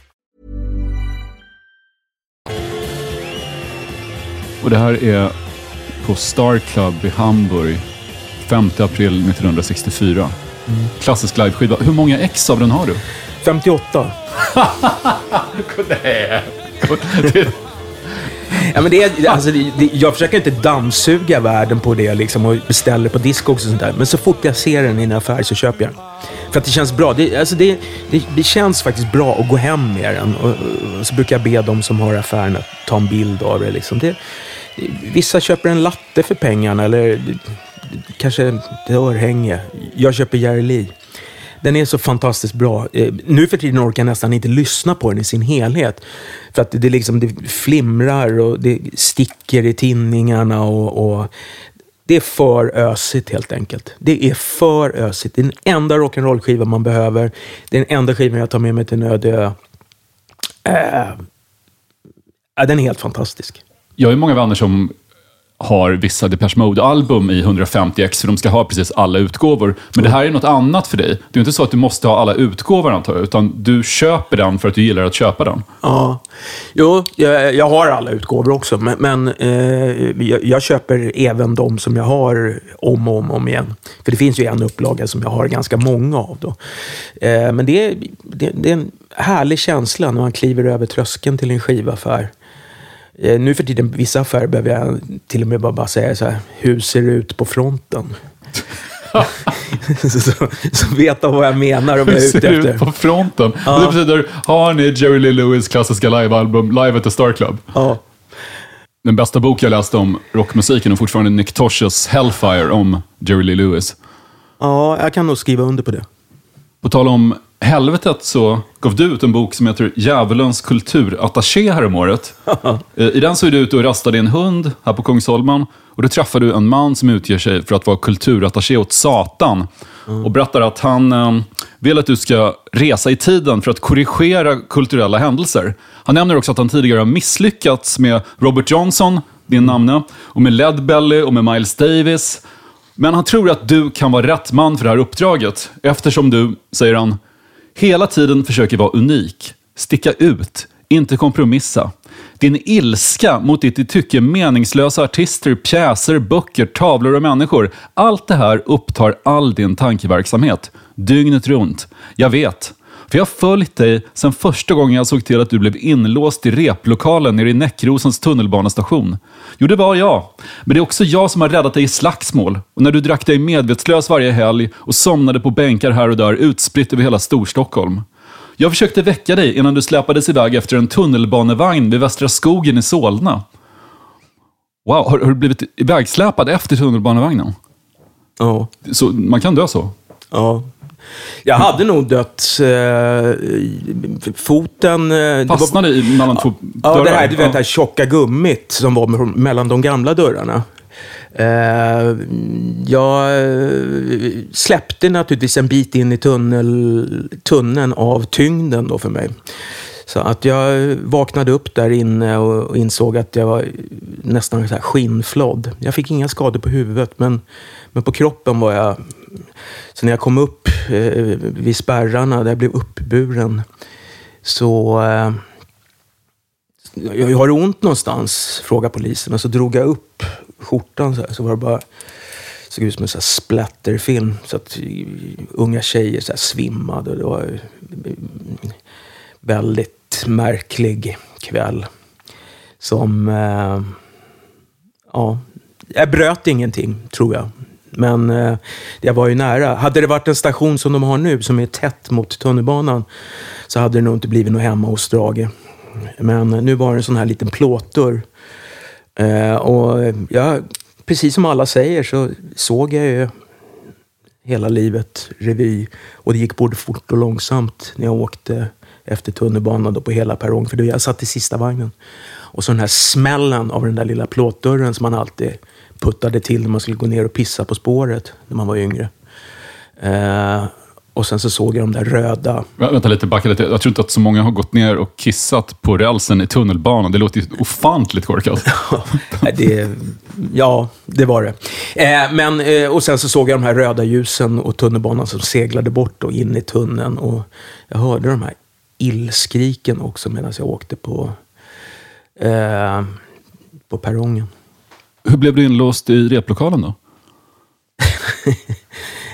Och det här är på Star Club i Hamburg 5 april 1964. Klassisk liveskiva. Hur många ex av den har du? 58. Nej. Ja, men det är, alltså, det, det, jag försöker inte dammsuga världen på det liksom, och beställer på disco och sånt där. Men så fort jag ser den i en affär så köper jag den. För att det känns bra. Det, alltså det, det, det känns faktiskt bra att gå hem med den. Och, och så brukar jag be de som har affären att ta en bild av det. Liksom. det, vissa köper en latte för pengarna eller kanske ett örhänge. Jag köper Jerry Lee. Den är så fantastiskt bra. Eh, nu för tiden orkar jag nästan inte lyssna på den i sin helhet. För att det, liksom, det flimrar och det sticker i tinningarna. Och, och det är för ösigt helt enkelt. Det är för ösigt. Det är den enda rock'n'roll-skiva man behöver. Det är den enda skivan jag tar med mig till en öde ö. Äh, eh, den är helt fantastisk. Jag har ju många vänner som har vissa Depeche Mode-album i 150x, för de ska ha precis alla utgåvor. Men det här är något annat för dig. Det är inte så att du måste ha alla utgåvor antar jag, utan du köper den för att du gillar att köpa den. Ja, jo, jag, jag har alla utgåvor också, men, men eh, jag, jag köper även de som jag har om och om, om igen. För det finns ju en upplaga som jag har ganska många av. Då. Eh, men det det, det är en härlig känsla när man kliver över tröskeln till en skivaffär. Eh, nu för tiden, vissa affärer behöver jag till och med bara, bara säga så här, hur ser det ut på fronten? så, så, så vet de vad jag menar vad jag är ute Ser efter. ut på fronten. Ja. Det betyder, har ni Jerry Lee Lewis klassiska livealbum Live at the Star Club? Ja. Den bästa bok jag läste om rockmusiken och fortfarande Nick Tosches Hellfire om Jerry Lee Lewis. ja, jag kan nog skriva under på det. På tal om helvetet så gav du ut en bok som heter Djävulens kulturattaché häromåret. Eh, I den så är du ute och rastade en hund här på Kungsholmen och då träffar du en man som utger sig för att vara kulturattaché åt Satan och berättar att han eh, vill att du ska resa i tiden för att korrigera kulturella händelser. Han nämner också att han tidigare har misslyckats med Robert Johnson, din namne, och med Leadbelly och med Miles Davis. Men han tror att du kan vara rätt man för det här uppdraget eftersom du, säger han, hela tiden försöker vara unik, sticka ut, inte kompromissa. Din ilska mot ditt i tycke meningslösa artister, pjäser, böcker, tavlor och människor. Allt det här upptar all din tankeverksamhet. Dygnet runt. Jag vet. För jag har följt dig sedan första gången jag såg till att du blev inlåst i replokalen nere i Näckrosens tunnelbanestation. Jo, det var jag. Men det är också jag som har räddat dig i slagsmål. Och när du drack dig medvetslös varje helg och somnade på bänkar här och där utspritt över hela Storstockholm. Jag försökte väcka dig innan du släpades iväg efter en tunnelbanevagn vid Västra skogen i Solna. Wow, har, har du blivit ivägsläpad efter tunnelbanevagnen? Ja. Så, man kan dö så? Ja. Jag hade nog dött. Eh, foten... Eh, det var- Fastnade i mellan två Ja, dörrar? det här, du vet, Ja. det här tjocka gummit som var me- mellan de gamla dörrarna. Eh, jag eh, släppte naturligtvis en bit in i tunnel, tunneln av tyngden då för mig. Så att jag vaknade upp där inne och och insåg att jag var nästan så här skinnflådd. Jag fick inga skador på huvudet, men, men på kroppen var jag... Så när jag kom upp eh, vid spärrarna, där jag blev uppburen, så... Eh, jag har ont någonstans, frågade polisen. Och så drog jag upp skjortan så här, så var det bara såg ut som en så här splatterfilm. Så att unga tjejer så här svimmade. Och det var en väldigt märklig kväll. Som... Eh, ja, jag bröt ingenting, tror jag. Men eh, jag var ju nära. Hade det varit en station som de har nu, som är tätt mot tunnelbanan, så hade det nog inte blivit något hemma hos Drage. Men eh, nu var det en sån här liten plåtdörr. Eh, och eh, jag, precis som alla säger så såg jag ju hela livet revy. Och det gick både fort och långsamt när jag åkte efter tunnelbanan då på hela perrong. För då jag satt i sista vagnen. Och så den här smällen av den där lilla plåtdörren som man alltid puttade till när man skulle gå ner och pissa på spåret när man var yngre. Eh, och sen så såg jag de där röda Vä- Vänta lite, backa lite. Jag tror inte att så många har gått ner och kissat på rälsen i tunnelbanan. Det låter ju ofantligt korkat. Det, ja, det var det. Eh, men, eh, och sen så såg jag de här röda ljusen och tunnelbanan som seglade bort och in i tunneln. Och jag hörde de här illskriken också medan jag åkte på, eh, på perrongen. Hur blev du inlåst i replokalen då?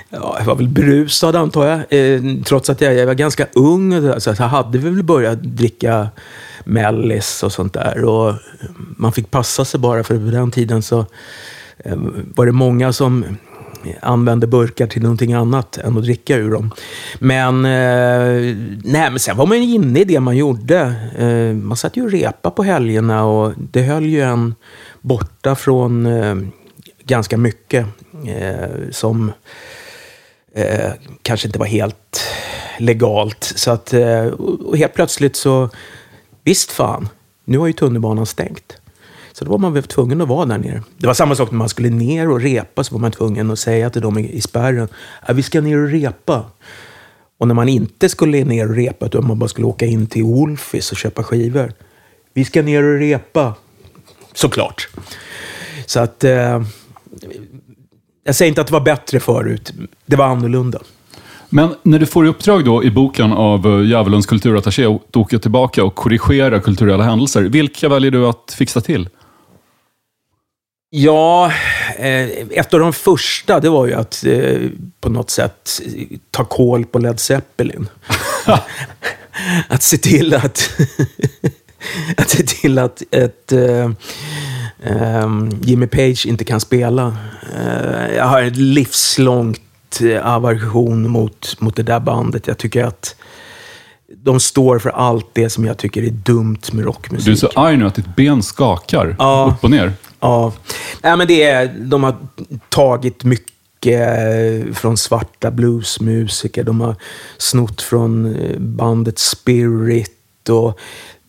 Ja, jag var väl berusad antar jag. Eh, trots att jag, jag var ganska ung. Så jag hade väl börjat dricka mellis och sånt där. Och man fick passa sig bara för på den tiden så eh, var det många som använde burkar till någonting annat än att dricka ur dem. Men, eh, nej, men sen var man ju inne i det man gjorde. Eh, man satt ju och repa på helgerna och det höll ju en borta från eh, ganska mycket. Eh, som eh, kanske inte var helt legalt. Så att, eh, och och helt plötsligt så, visst fan, nu har ju tunnelbanan stängt. Så då var man väl tvungen att vara där nere. Det var samma sak när man skulle ner och repa, så var man tvungen att säga till dem i, spärren, vi ska ner och repa. Och när man inte skulle ner och repa, utan man bara skulle åka in till Wolfis och köpa skivor. Vi ska ner och repa. Såklart. Så att... Eh, jag säger inte att det var bättre förut. Det var annorlunda. Men när du får i uppdrag då i boken av eh, Djävulens kulturattaché att åka tillbaka och korrigera kulturella händelser, vilka väljer du att fixa till? Ja, eh, ett av de första det var ju att eh, på något sätt ta koll på Led Zeppelin. att se till att, att, se till att ett, eh, ehm, Jimmy Page inte kan spela. Eh, jag har en livslångt eh, aversion mot, mot det där bandet. Jag tycker att de står för allt det som jag tycker är dumt med rockmusik. Du är så arg nu att ditt ben skakar Ja. upp och ner. Ja, Nej, men det är, de har tagit mycket från svarta bluesmusiker. De har snott från eh, bandet Spirit och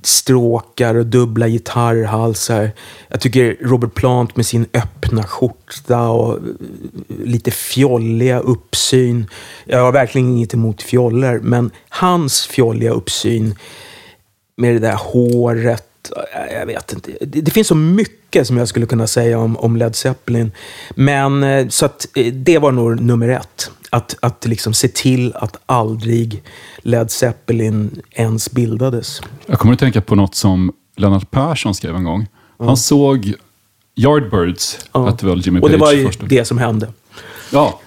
stråkar och dubbla gitarrhalsar. Jag tycker Robert Plant med sin öppna skjorta och eh, lite fjolliga uppsyn. Jag har verkligen inget emot fjoller, men hans fjolliga uppsyn med det där håret. Jag vet inte. Det, det finns så mycket som jag skulle kunna säga om, om Led Zeppelin. Men eh, så att eh, det var nog nummer ett. Att, att liksom se till att aldrig Led Zeppelin ens bildades. Jag kommer att tänka på något som Lennart Persson skrev en gång. Han såg Yardbirds, Ja. hette väl Jimmy Och det Page var ju först. det som hände. Ja,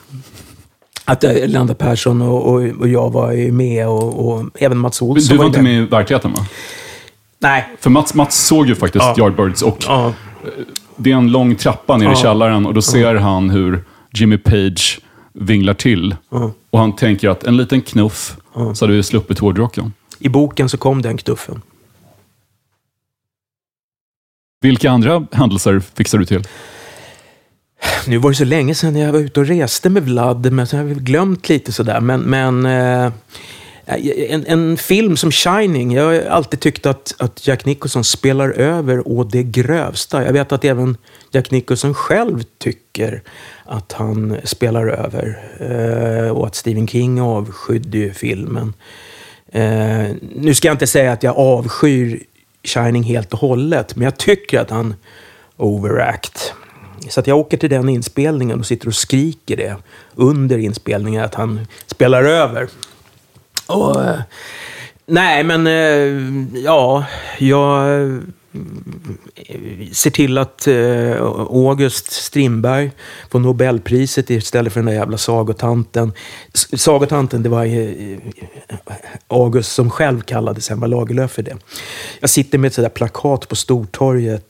Att eh, Lennart Persson och, och, och jag var ju med och, och även Mats men Olsson du var ju inte med i verkligheten va? Nej. För Mats, Mats såg ju faktiskt Ja. Yardbirds och Ja. det är en lång trappa ner i Ja. källaren och då ser han hur Jimmy Page vinglar till. Och han tänker att en liten knuff så hade vi sluppit hårdrocken. I boken så kom den knuffen. Vilka andra händelser fixar du till? Nu var det så länge sedan jag var ute och reste med Vlad, men så har jag glömt lite sådär. Men, men eh, Eh, en, en film som Shining, jag har alltid tyckt att, att Jack Nicholson spelar över å det grövsta. Jag vet att även Jack Nicholson själv tycker att han spelar över. Eh, och att Stephen King avskydde ju filmen. Eh, nu ska jag inte säga att jag avskyr Shining helt och hållet, men jag tycker att han overact. Så att jag åker till den inspelningen och sitter och skriker det under inspelningen att han spelar över. Och, eh, nej, men eh, ja, jag eh, ser till att August Strindberg får Nobelpriset istället för den där jävla sagotanten. Sagotanten, det var August som själv kallade Selma Lagerlöf för det. Jag sitter med ett sådär plakat på Stortorget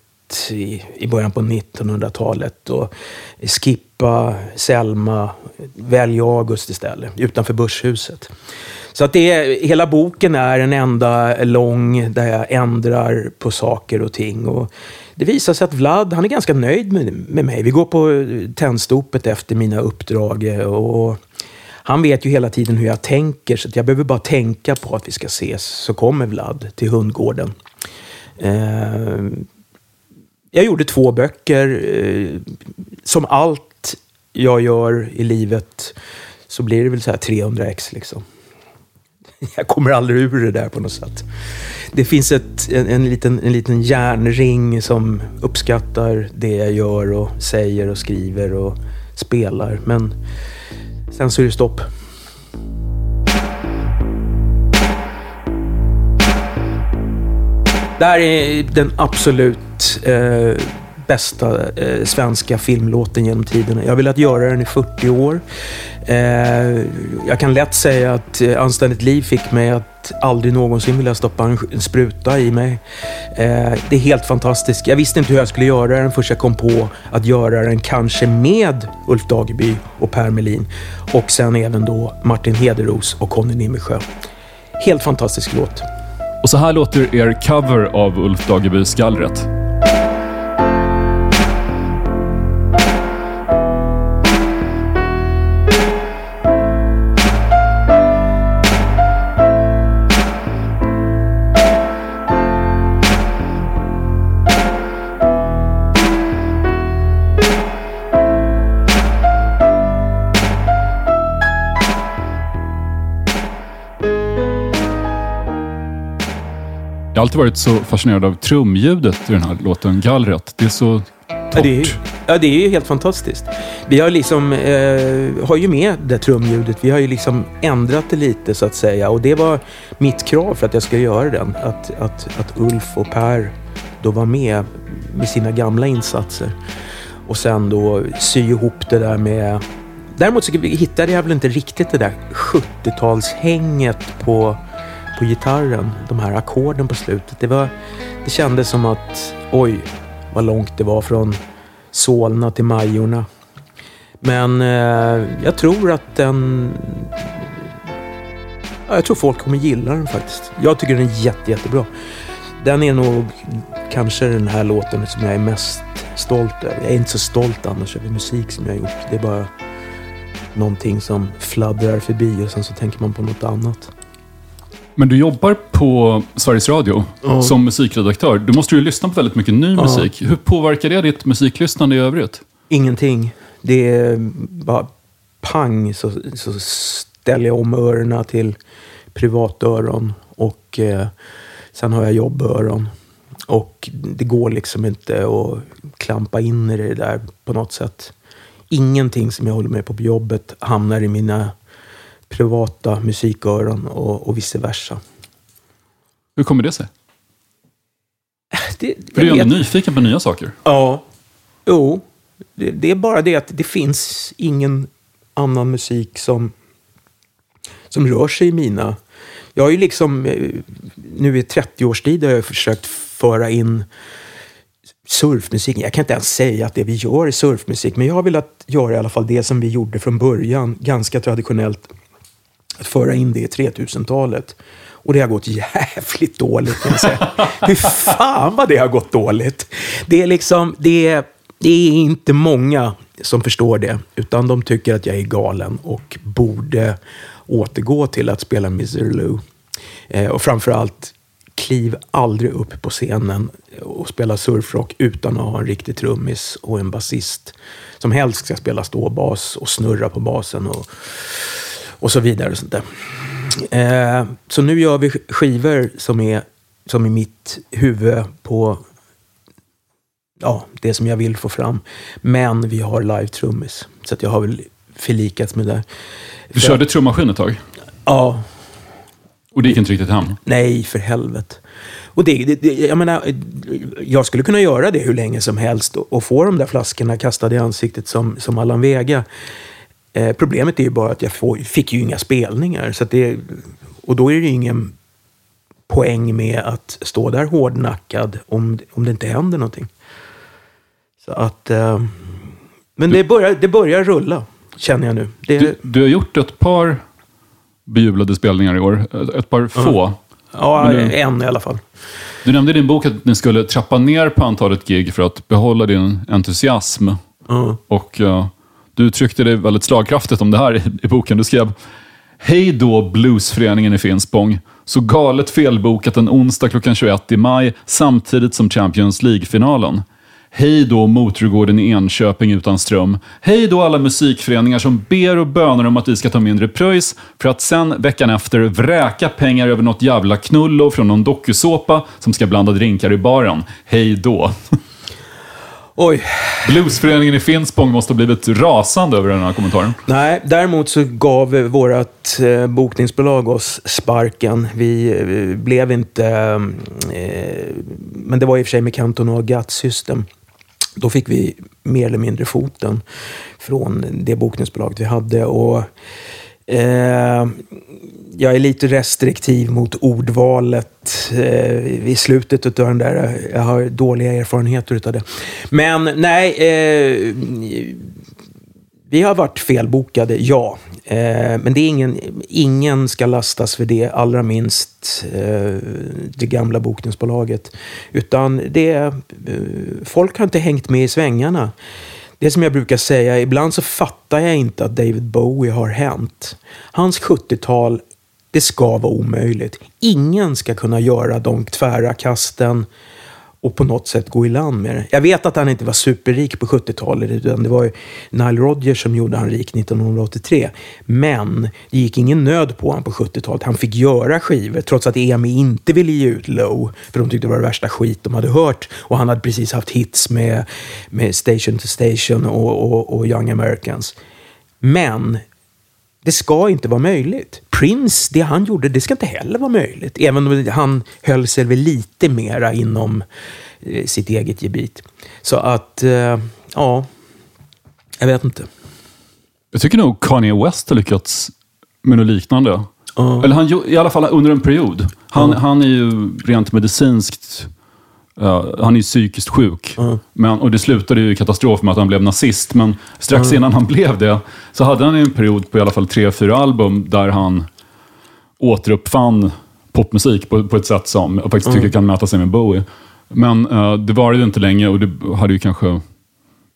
i, i början på 1900-talet och skippa Selma, välj August istället, utanför Börshuset. Så att det är, hela boken är en enda lång där jag ändrar på saker och ting. Och det visar sig att Vlad, han är ganska nöjd med, med mig. Vi går på tändstopet efter mina uppdrag och han vet ju hela tiden hur jag tänker så att jag behöver bara tänka på att vi ska ses så kommer Vlad till hundgården. Eh, jag gjorde två böcker. Eh, som allt jag gör i livet så blir det väl så här 300 ex liksom. Jag kommer aldrig ur det där på något sätt. Det finns ett, en, en, liten, en liten järnring som uppskattar det jag gör och säger och skriver och spelar. Men sen så är det stopp. Det här är den absolut eh, bästa eh, svenska filmlåten genom tiderna. Jag har velat göra den i 40 år. Eh, jag kan lätt säga att eh, Anständigt liv fick mig att aldrig någonsin vilja stoppa en, en spruta i mig. Eh, det är helt fantastiskt. Jag visste inte hur jag skulle göra den först jag kom på att göra den kanske med Ulf Dageby och Per Melin och sen även då Martin Hederos och Conny Nimmersjö. Helt fantastisk låt. Och så här låter er cover av Ulf Dagebys Gallret. Har alltid varit så fascinerad av trumljudet i den här låten Gallret. Det är så Ja, torrt. det, är, ja, det är ju helt fantastiskt. Vi har liksom, eh, har ju med det trumljudet. Vi har ju liksom ändrat det lite så att säga. Och det var mitt krav för att jag ska göra den. Att, att, att Ulf och Per då var med med sina gamla insatser. Och sen då sy ihop det där med... Däremot så hittade jag väl inte riktigt det där 70-talshänget på, på gitarren. De här ackorden på slutet. Det, var, det kändes som att, oj, vad långt det var från Solna till Majorna. Men eh, jag tror att den... Ja, jag tror folk kommer gilla den faktiskt. Jag tycker den är jätte, jättebra. Den är nog kanske den här låten som jag är mest stolt över. Jag är inte så stolt annars över musik som jag har gjort. Det är bara någonting som fladdrar förbi och sen så tänker man på något annat. Men du jobbar på Sveriges Radio Ja. som musikredaktör. Du måste ju lyssna på väldigt mycket ny Ja. musik. Hur påverkar det ditt musiklyssnande i övrigt? Ingenting. Det är bara pang så, så ställer jag om öronen till privatöron och eh, sen har jag jobböron. Och det går liksom inte att klampa in i det där på något sätt. Ingenting som jag håller med på på jobbet hamnar i mina privata musiköron och, och vice versa. Hur kommer det sig? Det, För du är ändå vet- nyfiken på nya saker. Ja, jo. Det, det är bara det att det finns ingen annan musik som, som rör sig i mina... Jag har ju liksom, eh, nu i 30-årstid har jag försökt föra in surfmusik. Jag kan inte ens säga att det vi gör är surfmusik, men jag har velat göra i alla fall det som vi gjorde från början, ganska traditionellt. Att föra in det i 3000-talet. Och det har gått jävligt dåligt kan jag säga. Fy fan vad det har gått dåligt. Det är liksom, det är, det är inte många som förstår det. Utan de tycker att jag är galen och borde återgå till att spela Mr. Lou. Eh, och framförallt, kliv aldrig upp på scenen och spela surfrock utan att ha en riktig trummis och en basist som helst ska spela ståbas och snurra på basen och, och så vidare. Och sånt där. Eh, så nu gör vi skivor som är, som är mitt huvud på ja, det som jag vill få fram. Men vi har live-trummis. Så att jag har väl förlikats med det. Du körde trummaskin ett tag Ja, och det gick inte riktigt hem. nej för helvete. Och det, det, jag menar, jag skulle kunna göra det hur länge som helst och, och få de där flaskorna kastade i ansiktet som, som Allan Vega. Eh, problemet är ju bara att jag får, fick ju inga spelningar. Så det, och då är det ju ingen poäng med att stå där hårdnackad om, om det inte händer någonting. Så att... Eh, men det börjar, det börjar rulla, känner jag nu. Det, Du, du har gjort ett par bejublade spelningar i år. Ett par få. ja, du- en i alla fall. Du nämnde i din bok att ni skulle trappa ner på antalet gig för att behålla din entusiasm. Ja. Och eh, du uttryckte det väldigt slagkraftigt om det här i, i boken. Du skrev Hej då Bluesföreningen i Finspång. Så galet felbokat en onsdag klockan 21 i maj samtidigt som Champions League-finalen. Hej då Motorgården i Enköping utan ström. Hej då alla musikföreningar som ber och bönar om att vi ska ta mindre pröjs för att sen veckan efter vräka pengar över något jävla knullo från någon dokusåpa som ska blanda drinkar i baren. Hej då. Oj. Bluesföreningen i Finspång måste ha blivit rasande över den här kommentaren. Nej, däremot så gav vårt eh, bokningsbolag oss sparken. Vi blev inte... Eh, men det var i och för sig med Canton och Gut System. Då fick vi mer eller mindre foten från det bokningsbolaget vi hade. Och, eh, jag är lite restriktiv mot ordvalet eh, i slutet av den där. Jag har dåliga erfarenheter av det. Men nej, eh, vi har varit felbokade, ja. Eh, men det är ingen, ingen ska lastas för det, allra minst eh, det gamla bokningsbolaget. Utan det eh, folk har inte hängt med i svängarna. Det är som jag brukar säga, ibland så fattar jag inte att David Bowie har hänt. Hans 70-tal, det ska vara omöjligt. Ingen ska kunna göra de tvära kasten och på något sätt gå i land med det. Jag vet att han inte var superrik på 70-talet, utan det var ju Nile Rodgers som gjorde han rik 1983. Men det gick ingen nöd på honom på 70-talet. Han fick göra skivor, trots att EMI inte ville ge ut Low, för de tyckte det var det värsta skit de hade hört. Och han hade precis haft hits med, med Station to Station och, och, och Young Americans. Men det ska inte vara möjligt. Prince, det han gjorde, det ska inte heller vara möjligt. Även om han höll sig väl lite mera inom eh, sitt eget gebit. Så att, eh, ja, jag vet inte. Jag tycker nog Kanye West har lyckats med något liknande. Ja. Eller han, i alla fall under en period. Han, han är ju rent medicinskt han är ju psykiskt sjuk. Men, och det slutade ju i katastrof med att han blev nazist. Men strax innan han blev det så hade han en period på i alla fall tre, fyra album där han återuppfann popmusik på, på ett sätt som jag faktiskt tycker kan mäta sig med Bowie. Men eh, det var det inte länge och det hade ju kanske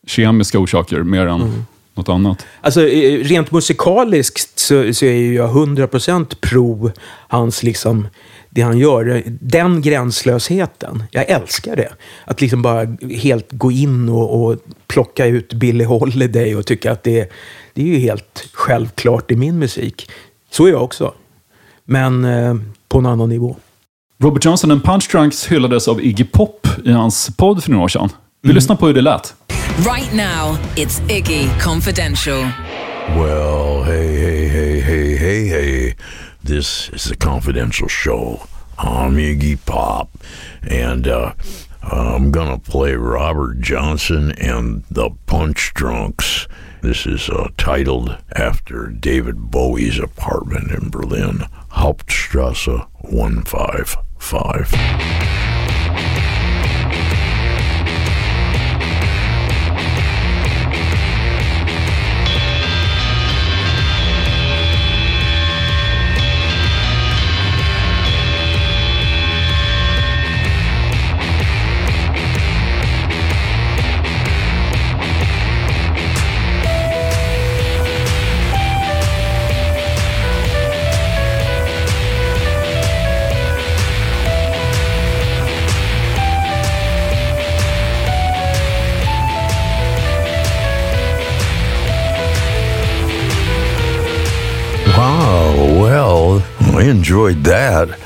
kemiska orsaker mer än något annat. Alltså, eh, rent musikaliskt så, så är ju jag 100% pro hans, liksom, det han gör. Den gränslösheten, jag älskar det. Att liksom bara helt gå in och, och plocka ut Billie Holiday och tycka att det, det är ju helt självklart i min musik. Så är jag också. Men eh, på en annan nivå. Robert Johnson and Punch Drunks hyllades av Iggy Pop i hans podd för några år sedan. Vi lyssnar på hur det lät. Right now, it's Iggy Confidential. Well, hey, hey, hey. This is a confidential show. I'm Iggy Pop, and uh, I'm gonna play Robert Johnson and the Punch Drunks. This is uh, titled after David Bowie's apartment in Berlin, Hauptstrasse 155. Enjoyed that.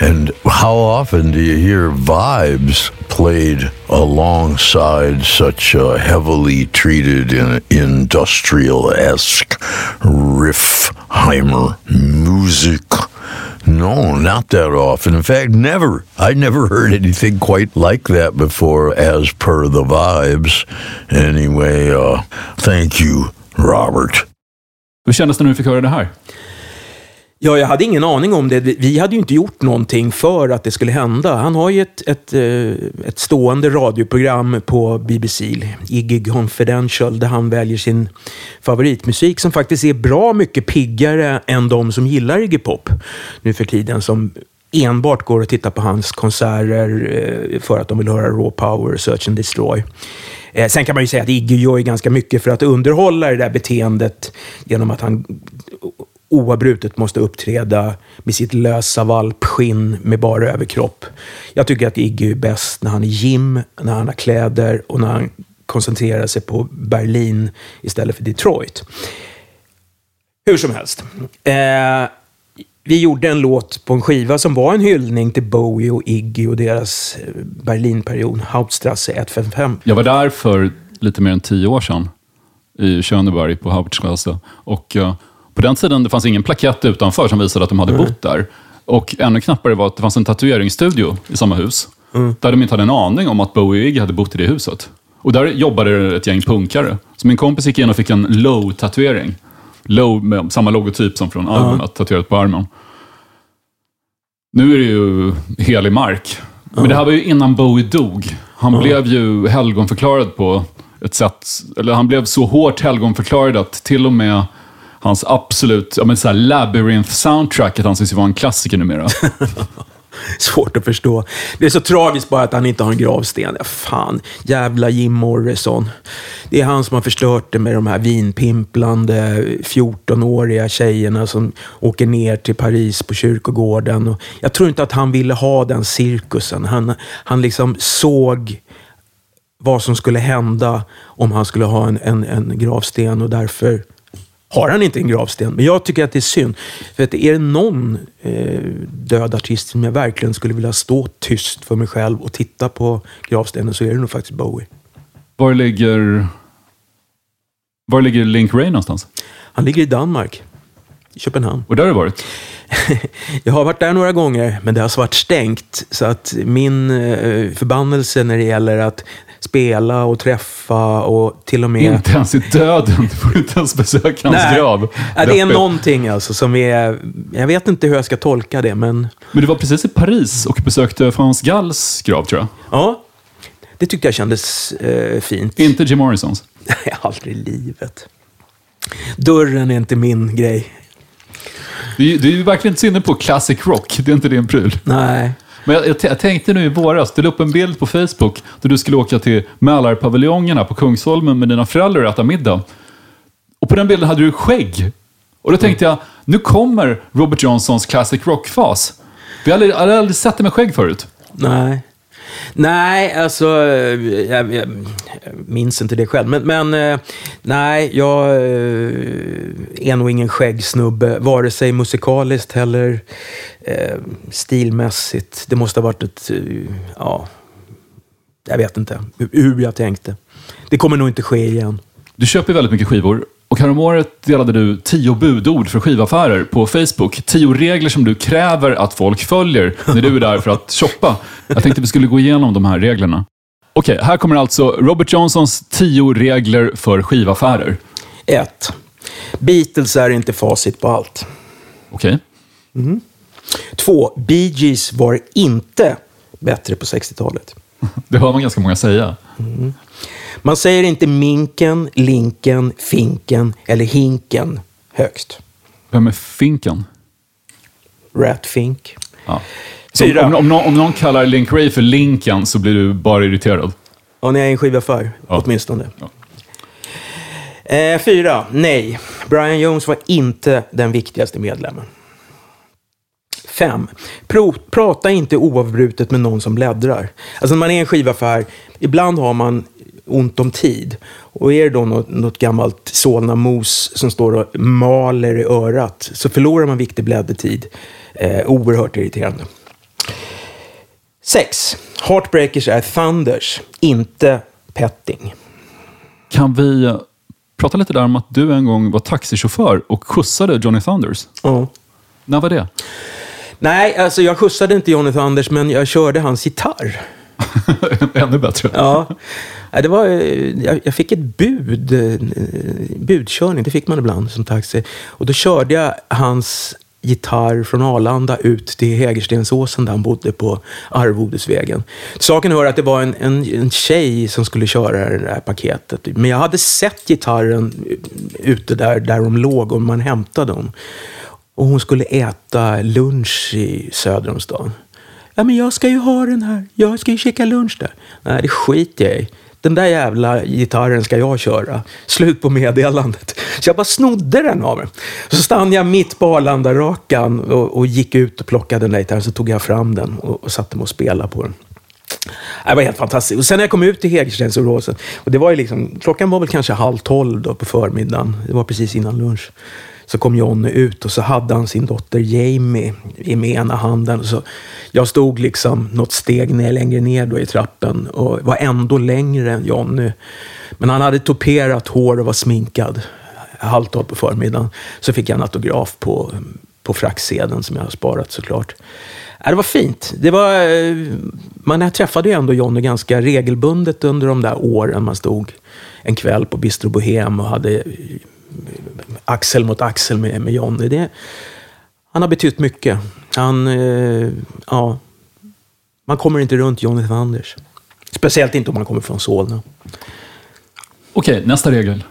And how often do you hear vibes played alongside such a heavily treated in industrial esque Riffheimer music? No, not that often. In fact, never. I never heard anything quite like that before, as per the vibes. Anyway, uh, thank you, Robert. Hur kändes det när du fick höra det här? Ja, jag hade ingen aning om det. Vi hade ju inte gjort någonting för att det skulle hända. Han har ju ett, ett, eh, ett stående radioprogram på BBC, Iggy Confidential, där han väljer sin favoritmusik som faktiskt är bra mycket piggare än de som gillar Iggy Pop nu för tiden, som enbart går och tittar på hans konserter eh, för att de vill höra Raw Power, Search and Destroy. Eh, sen kan man ju säga att Iggy gör ju ganska mycket för att underhålla det där beteendet genom att han oavbrutet måste uppträda med sitt lösa valpskinn med bara överkropp. Jag tycker att Iggy är bäst när han är gym, när han har kläder och när han koncentrerar sig på Berlin istället för Detroit. Hur som helst. Eh, vi gjorde en låt på en skiva som var en hyllning till Bowie och Iggy och deras eh, Berlinperiod, Hauptstrasse 155. Jag var där för lite mer än tio år sedan i Schöneberg på Hauptstrasse. Och eh, på den tiden det fanns ingen plakett utanför som visade att de hade bott där. Och ännu knappare var att det fanns en tatueringsstudio i samma hus. Där de inte hade en aning om att Bowie och Iggy hade bott i det huset. Och där jobbade ett gäng punkare. Så min kompis gick in och fick en Low-tatuering. Low med samma logotyp som från albumet, tatuerat på armen. Nu är det ju helig mark. Men det här var ju innan Bowie dog. Han blev ju helgonförklarad på ett sätt, eller han blev så hårt helgonförklarad att till och med hans absolut, ja men såhär Labyrinth-soundtracket anses ju vara en klassiker numera. Svårt att förstå. Det är så tragiskt bara att han inte har en gravsten. Ja, fan, jävla Jim Morrison. Det är han som har förstört det med de här vinpimplande 14-åriga tjejerna som åker ner till Paris på kyrkogården. Och jag tror inte att han ville ha den cirkusen. Han, han liksom såg vad som skulle hända om han skulle ha en, en, en gravsten och därför har han inte en gravsten. Men jag tycker att det är synd. För att är det någon eh, död artist som jag verkligen skulle vilja stå tyst för mig själv och titta på gravstenen så är det nog faktiskt Bowie. Var ligger, var ligger Link Ray någonstans? Han ligger i Danmark. I Köpenhamn. Och där har du varit? Jag har varit där några gånger, men det har varit stängt. Så att min eh, förbannelse när det gäller att spela och träffa och till och med... Inte ens i döden får du inte ens besöka hans grav. Ja, det är någonting alltså som är... Jag vet inte hur jag ska tolka det, men... Men du var precis i Paris och besökte Frans Galls grav, tror jag. Ja, det tyckte jag kändes eh, fint. Inte Jim Morrisons. Nej, aldrig i livet. Dörren är inte min grej. Du, är- du är ju verkligen inte inne på classic rock. Det är inte din pryl. Nej. Men jag, jag, jag tänkte nu i våras, du la upp en bild på Facebook där du skulle åka till Mälarpaviljongerna på Kungsholmen med dina föräldrar och äta middag. Och på den bilden hade du skägg. Och då tänkte jag, nu kommer Robert Johnsons classic rock-fas. Vi hade, hade aldrig sett det med skägg förut. Nej. Nej, alltså... Jag, jag, jag minns inte det själv. Men, men eh, nej, jag eh, är nog ingen skäggsnubbe. Vare sig musikaliskt eller eh, stilmässigt. Det måste ha varit ett... eh, Ja, jag vet inte hur- jag tänkte. Det kommer nog inte ske igen. Du köper väldigt mycket skivor. Och häromåret delade du tio budord för skivaffärer på Facebook. Tio regler som du kräver att folk följer när du är där för att shoppa. Jag tänkte vi skulle gå igenom de här reglerna. Okej, här kommer alltså Robert Johnsons tio regler för skivaffärer. 1. Beatles är inte facit på allt. Okej? 2. Bee Gees var inte bättre på 60-talet. Det hör man ganska många säga. Man säger inte minken, linken, finken eller hinken högst. Vem är Finken? Rat Fink. Ja. Fyra. om, om, någon, om någon kallar Link Ray för Linken så blir du bara irriterad. Ja, ni är i en skivaffär, Ja. åtminstone. Ja. Eh, fyra. Nej. Brian Jones var inte den viktigaste medlemmen. Fem. Pro, prata inte oavbrutet med någon som bläddrar. Alltså när man är en skivaffär, ibland har man ont om tid. Och är det då något, något gammalt Solna-mos som står och maler i örat så förlorar man viktig bläddetid. Eh, oerhört irriterande. 6. Heartbreakers är Thunders, inte Petting. Kan vi eh, prata lite där om att du en gång var taxichaufför och skjutsade Johnny Thunders? Ja. När var det? Nej, alltså jag skjutsade inte Johnny Thunders, men jag körde hans gitarr. Ännu bättre. Ja. Det var, eh, jag, fick ett bud, eh, budkörning, det fick man ibland som taxi. Och då körde jag hans gitarr från Arlanda ut till Hägerstensåsen där han bodde på Arvodesvägen. Saken hör att det var en, en, en tjej som skulle köra det här paketet. Men jag hade sett gitarren ute där, där de låg och man hämtade dem. Och hon skulle äta lunch i söder om stan. Ja, men jag ska ju ha den här. Jag ska ju käka lunch där. Nej, det skiter jag i. Den där jävla gitarren ska jag köra. Slut på meddelandet. Så jag bara snodde den av mig. Så stannade jag mitt på Arlandarakan och, och gick ut och plockade den där gitarren. Så tog jag fram den och, och satte mig och spelade på den. Det var helt fantastiskt. Och sen när jag kom ut till Hägerstensorosen. och det var ju liksom, klockan var väl kanske halv tolv då på förmiddagen. Det var precis innan lunch. Så kom Johnny ut och så hade han sin dotter Jamie i med ena handen. Så jag stod liksom något steg ner, längre ner då i trappen och var ändå längre än Johnny. Men han hade toperat hår och var sminkad Halvt på förmiddagen. Så fick jag en autograf på, på fraktsedeln som jag har sparat såklart. Ja, Det var fint. Det var, eh, man träffade ju ändå Johnny ganska regelbundet under de där åren man stod en kväll på Bistro Bohem och hade axel mot axel med, med Johnny. Det, han har betytt mycket. Han, eh, ja, man kommer inte runt Johnny Thunders. Speciellt inte om man kommer från Solna. Okej, nästa regel.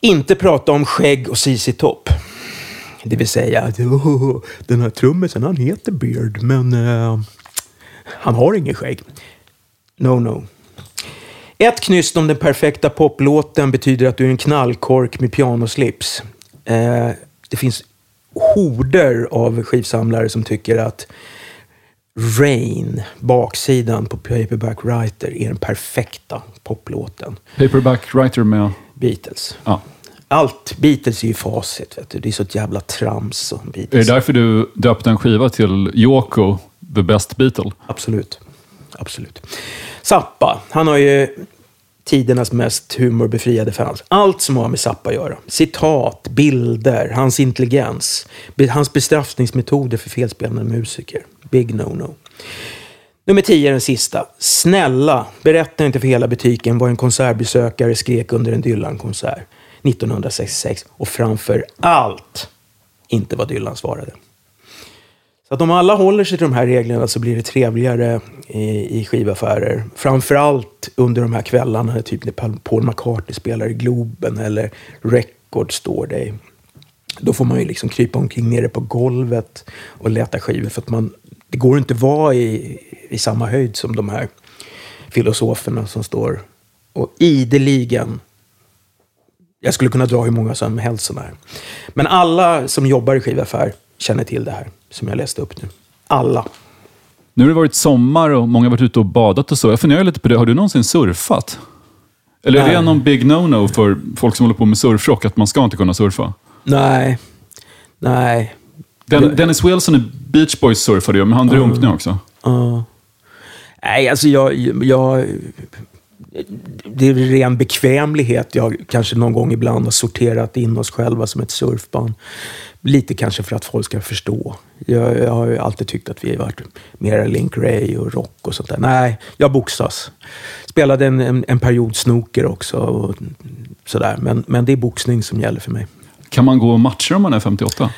Inte prata om skägg och CC Topp. Det vill säga att "Åh, den här trummisen han heter Beard men eh, han har ingen skägg. No, no. Ett knyst om den perfekta poplåten betyder att du är en knallkork med pianoslips. Eh, det finns horder av skivsamlare som tycker att Rain, baksidan på Paperback Writer, är den perfekta poplåten. Paperback writer med... Beatles. Ja. Allt, Beatles är ju facit. Vet du. Det är så ett jävla trams. Och Är det Beatles. därför du döpte en skiva till Yoko, the best Beatle? Absolut. Absolut. Zappa, han har ju tidernas mest humorbefriade fans. Allt som har med Zappa att göra. Citat, bilder, hans intelligens, hans bestraffningsmetoder för felspelande musiker. Big no-no. Nummer 10 är den sista. Snälla, berätta inte för hela butiken vad en konsertbesökare skrek under en Dylan-konsert 1966. Och framför allt, inte vad Dylan svarade. Så att om alla håller sig till de här reglerna så blir det trevligare i, i skivaffärer. Framförallt under de här kvällarna typ när Paul- McCartney spelar i Globen eller Record står dig. Då får man ju liksom krypa omkring nere på golvet och leta skivor för att man, det går inte att vara i, i samma höjd som de här filosoferna som står och ideligen jag skulle kunna dra hur många som helst sådana här. Men alla som jobbar i skivaffär känner till det här som jag läste upp nu. Alla. Nu har det varit sommar och många har varit ute och badat och så. Jag funderar lite på det. Har du någonsin surfat? Eller är det Nej. någon big no-no för folk som håller på med surfrock, att man ska inte kunna surfa? Nej. Nej. Den, Dennis Wilson i Beach Boys surfade ju, men han drunknade också. Ja. Nej, alltså jag, jag... Det är ren bekvämlighet. Jag kanske någon gång ibland har sorterat in oss själva som ett surfband. Lite kanske för att folk ska förstå. Jag, jag har ju alltid tyckt att vi har varit mer Link Ray och rock och sånt där. Nej, jag boxas. Spelade en, en, en period snooker också. Och sådär. Men, men det är boxning som gäller för mig. Kan man gå matcher om man är 58?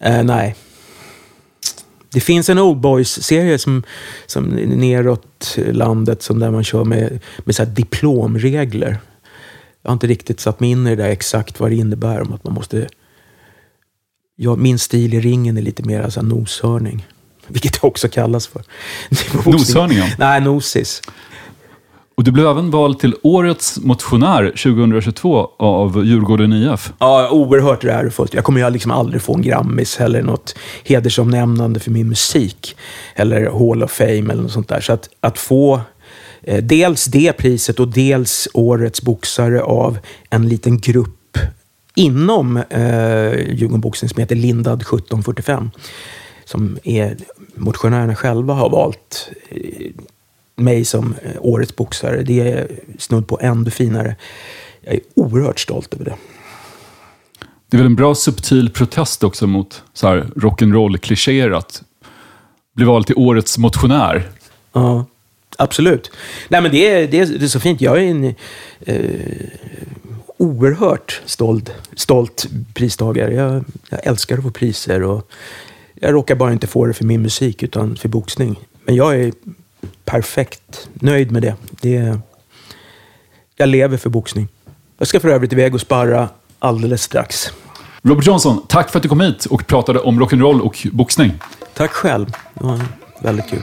Eh, nej. Det finns en Old Boys-serie som, som neråt landet som där man kör med, med så här diplomregler. Jag har inte riktigt satt mig in i det där exakt vad det innebär. Om att man måste... Ja, min stil i ringen är lite mer alltså, noshörning. Vilket det också kallas för. Noshörningen? Nej, nosis. Och du blev även vald till Årets motionär 2022 av Djurgården IF. Ja, oerhört ärofullt. Jag kommer ju liksom aldrig få en Grammis eller något hedersomnämnande för min musik. Eller Hall of Fame eller något sånt där. Så att, att få eh, dels det priset och dels Årets boxare av en liten grupp inom eh, Djurgården som heter Lindad 1745. Som är, motionärerna själva har valt eh, mig som eh, Årets boxare. Det är snudd på ännu finare. Jag är oerhört stolt över det. Det är väl en bra subtil protest också mot rock'n'roll-klichéer att bli vald till årets motionär. Ja, absolut. Nej, men det, är, det, är, det är så fint. Jag är en eh, oerhört stolt, stolt pristagare. Jag, jag älskar att få priser. Och jag råkar bara inte få det för min musik, utan för boxning. Men jag är perfekt nöjd med det. det jag lever för boxning. Jag ska för övrigt iväg och sparra alldeles strax. Robert Johnson, tack för att du kom hit och pratade om rock'n'roll och boxning. Tack själv. Det var väldigt kul.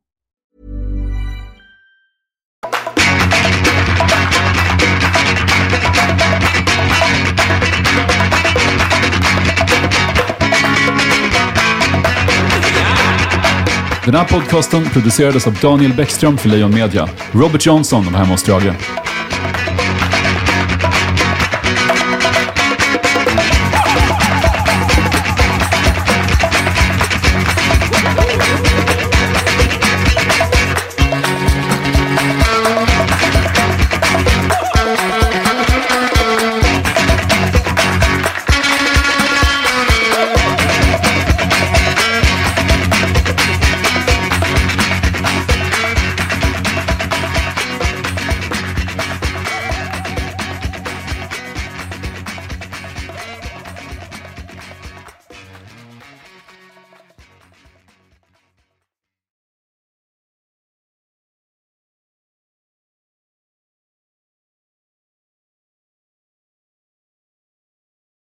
Den här podcasten producerades av Daniel Bäckström för Lejon Media. Robert Johnson var hemma hos Drage.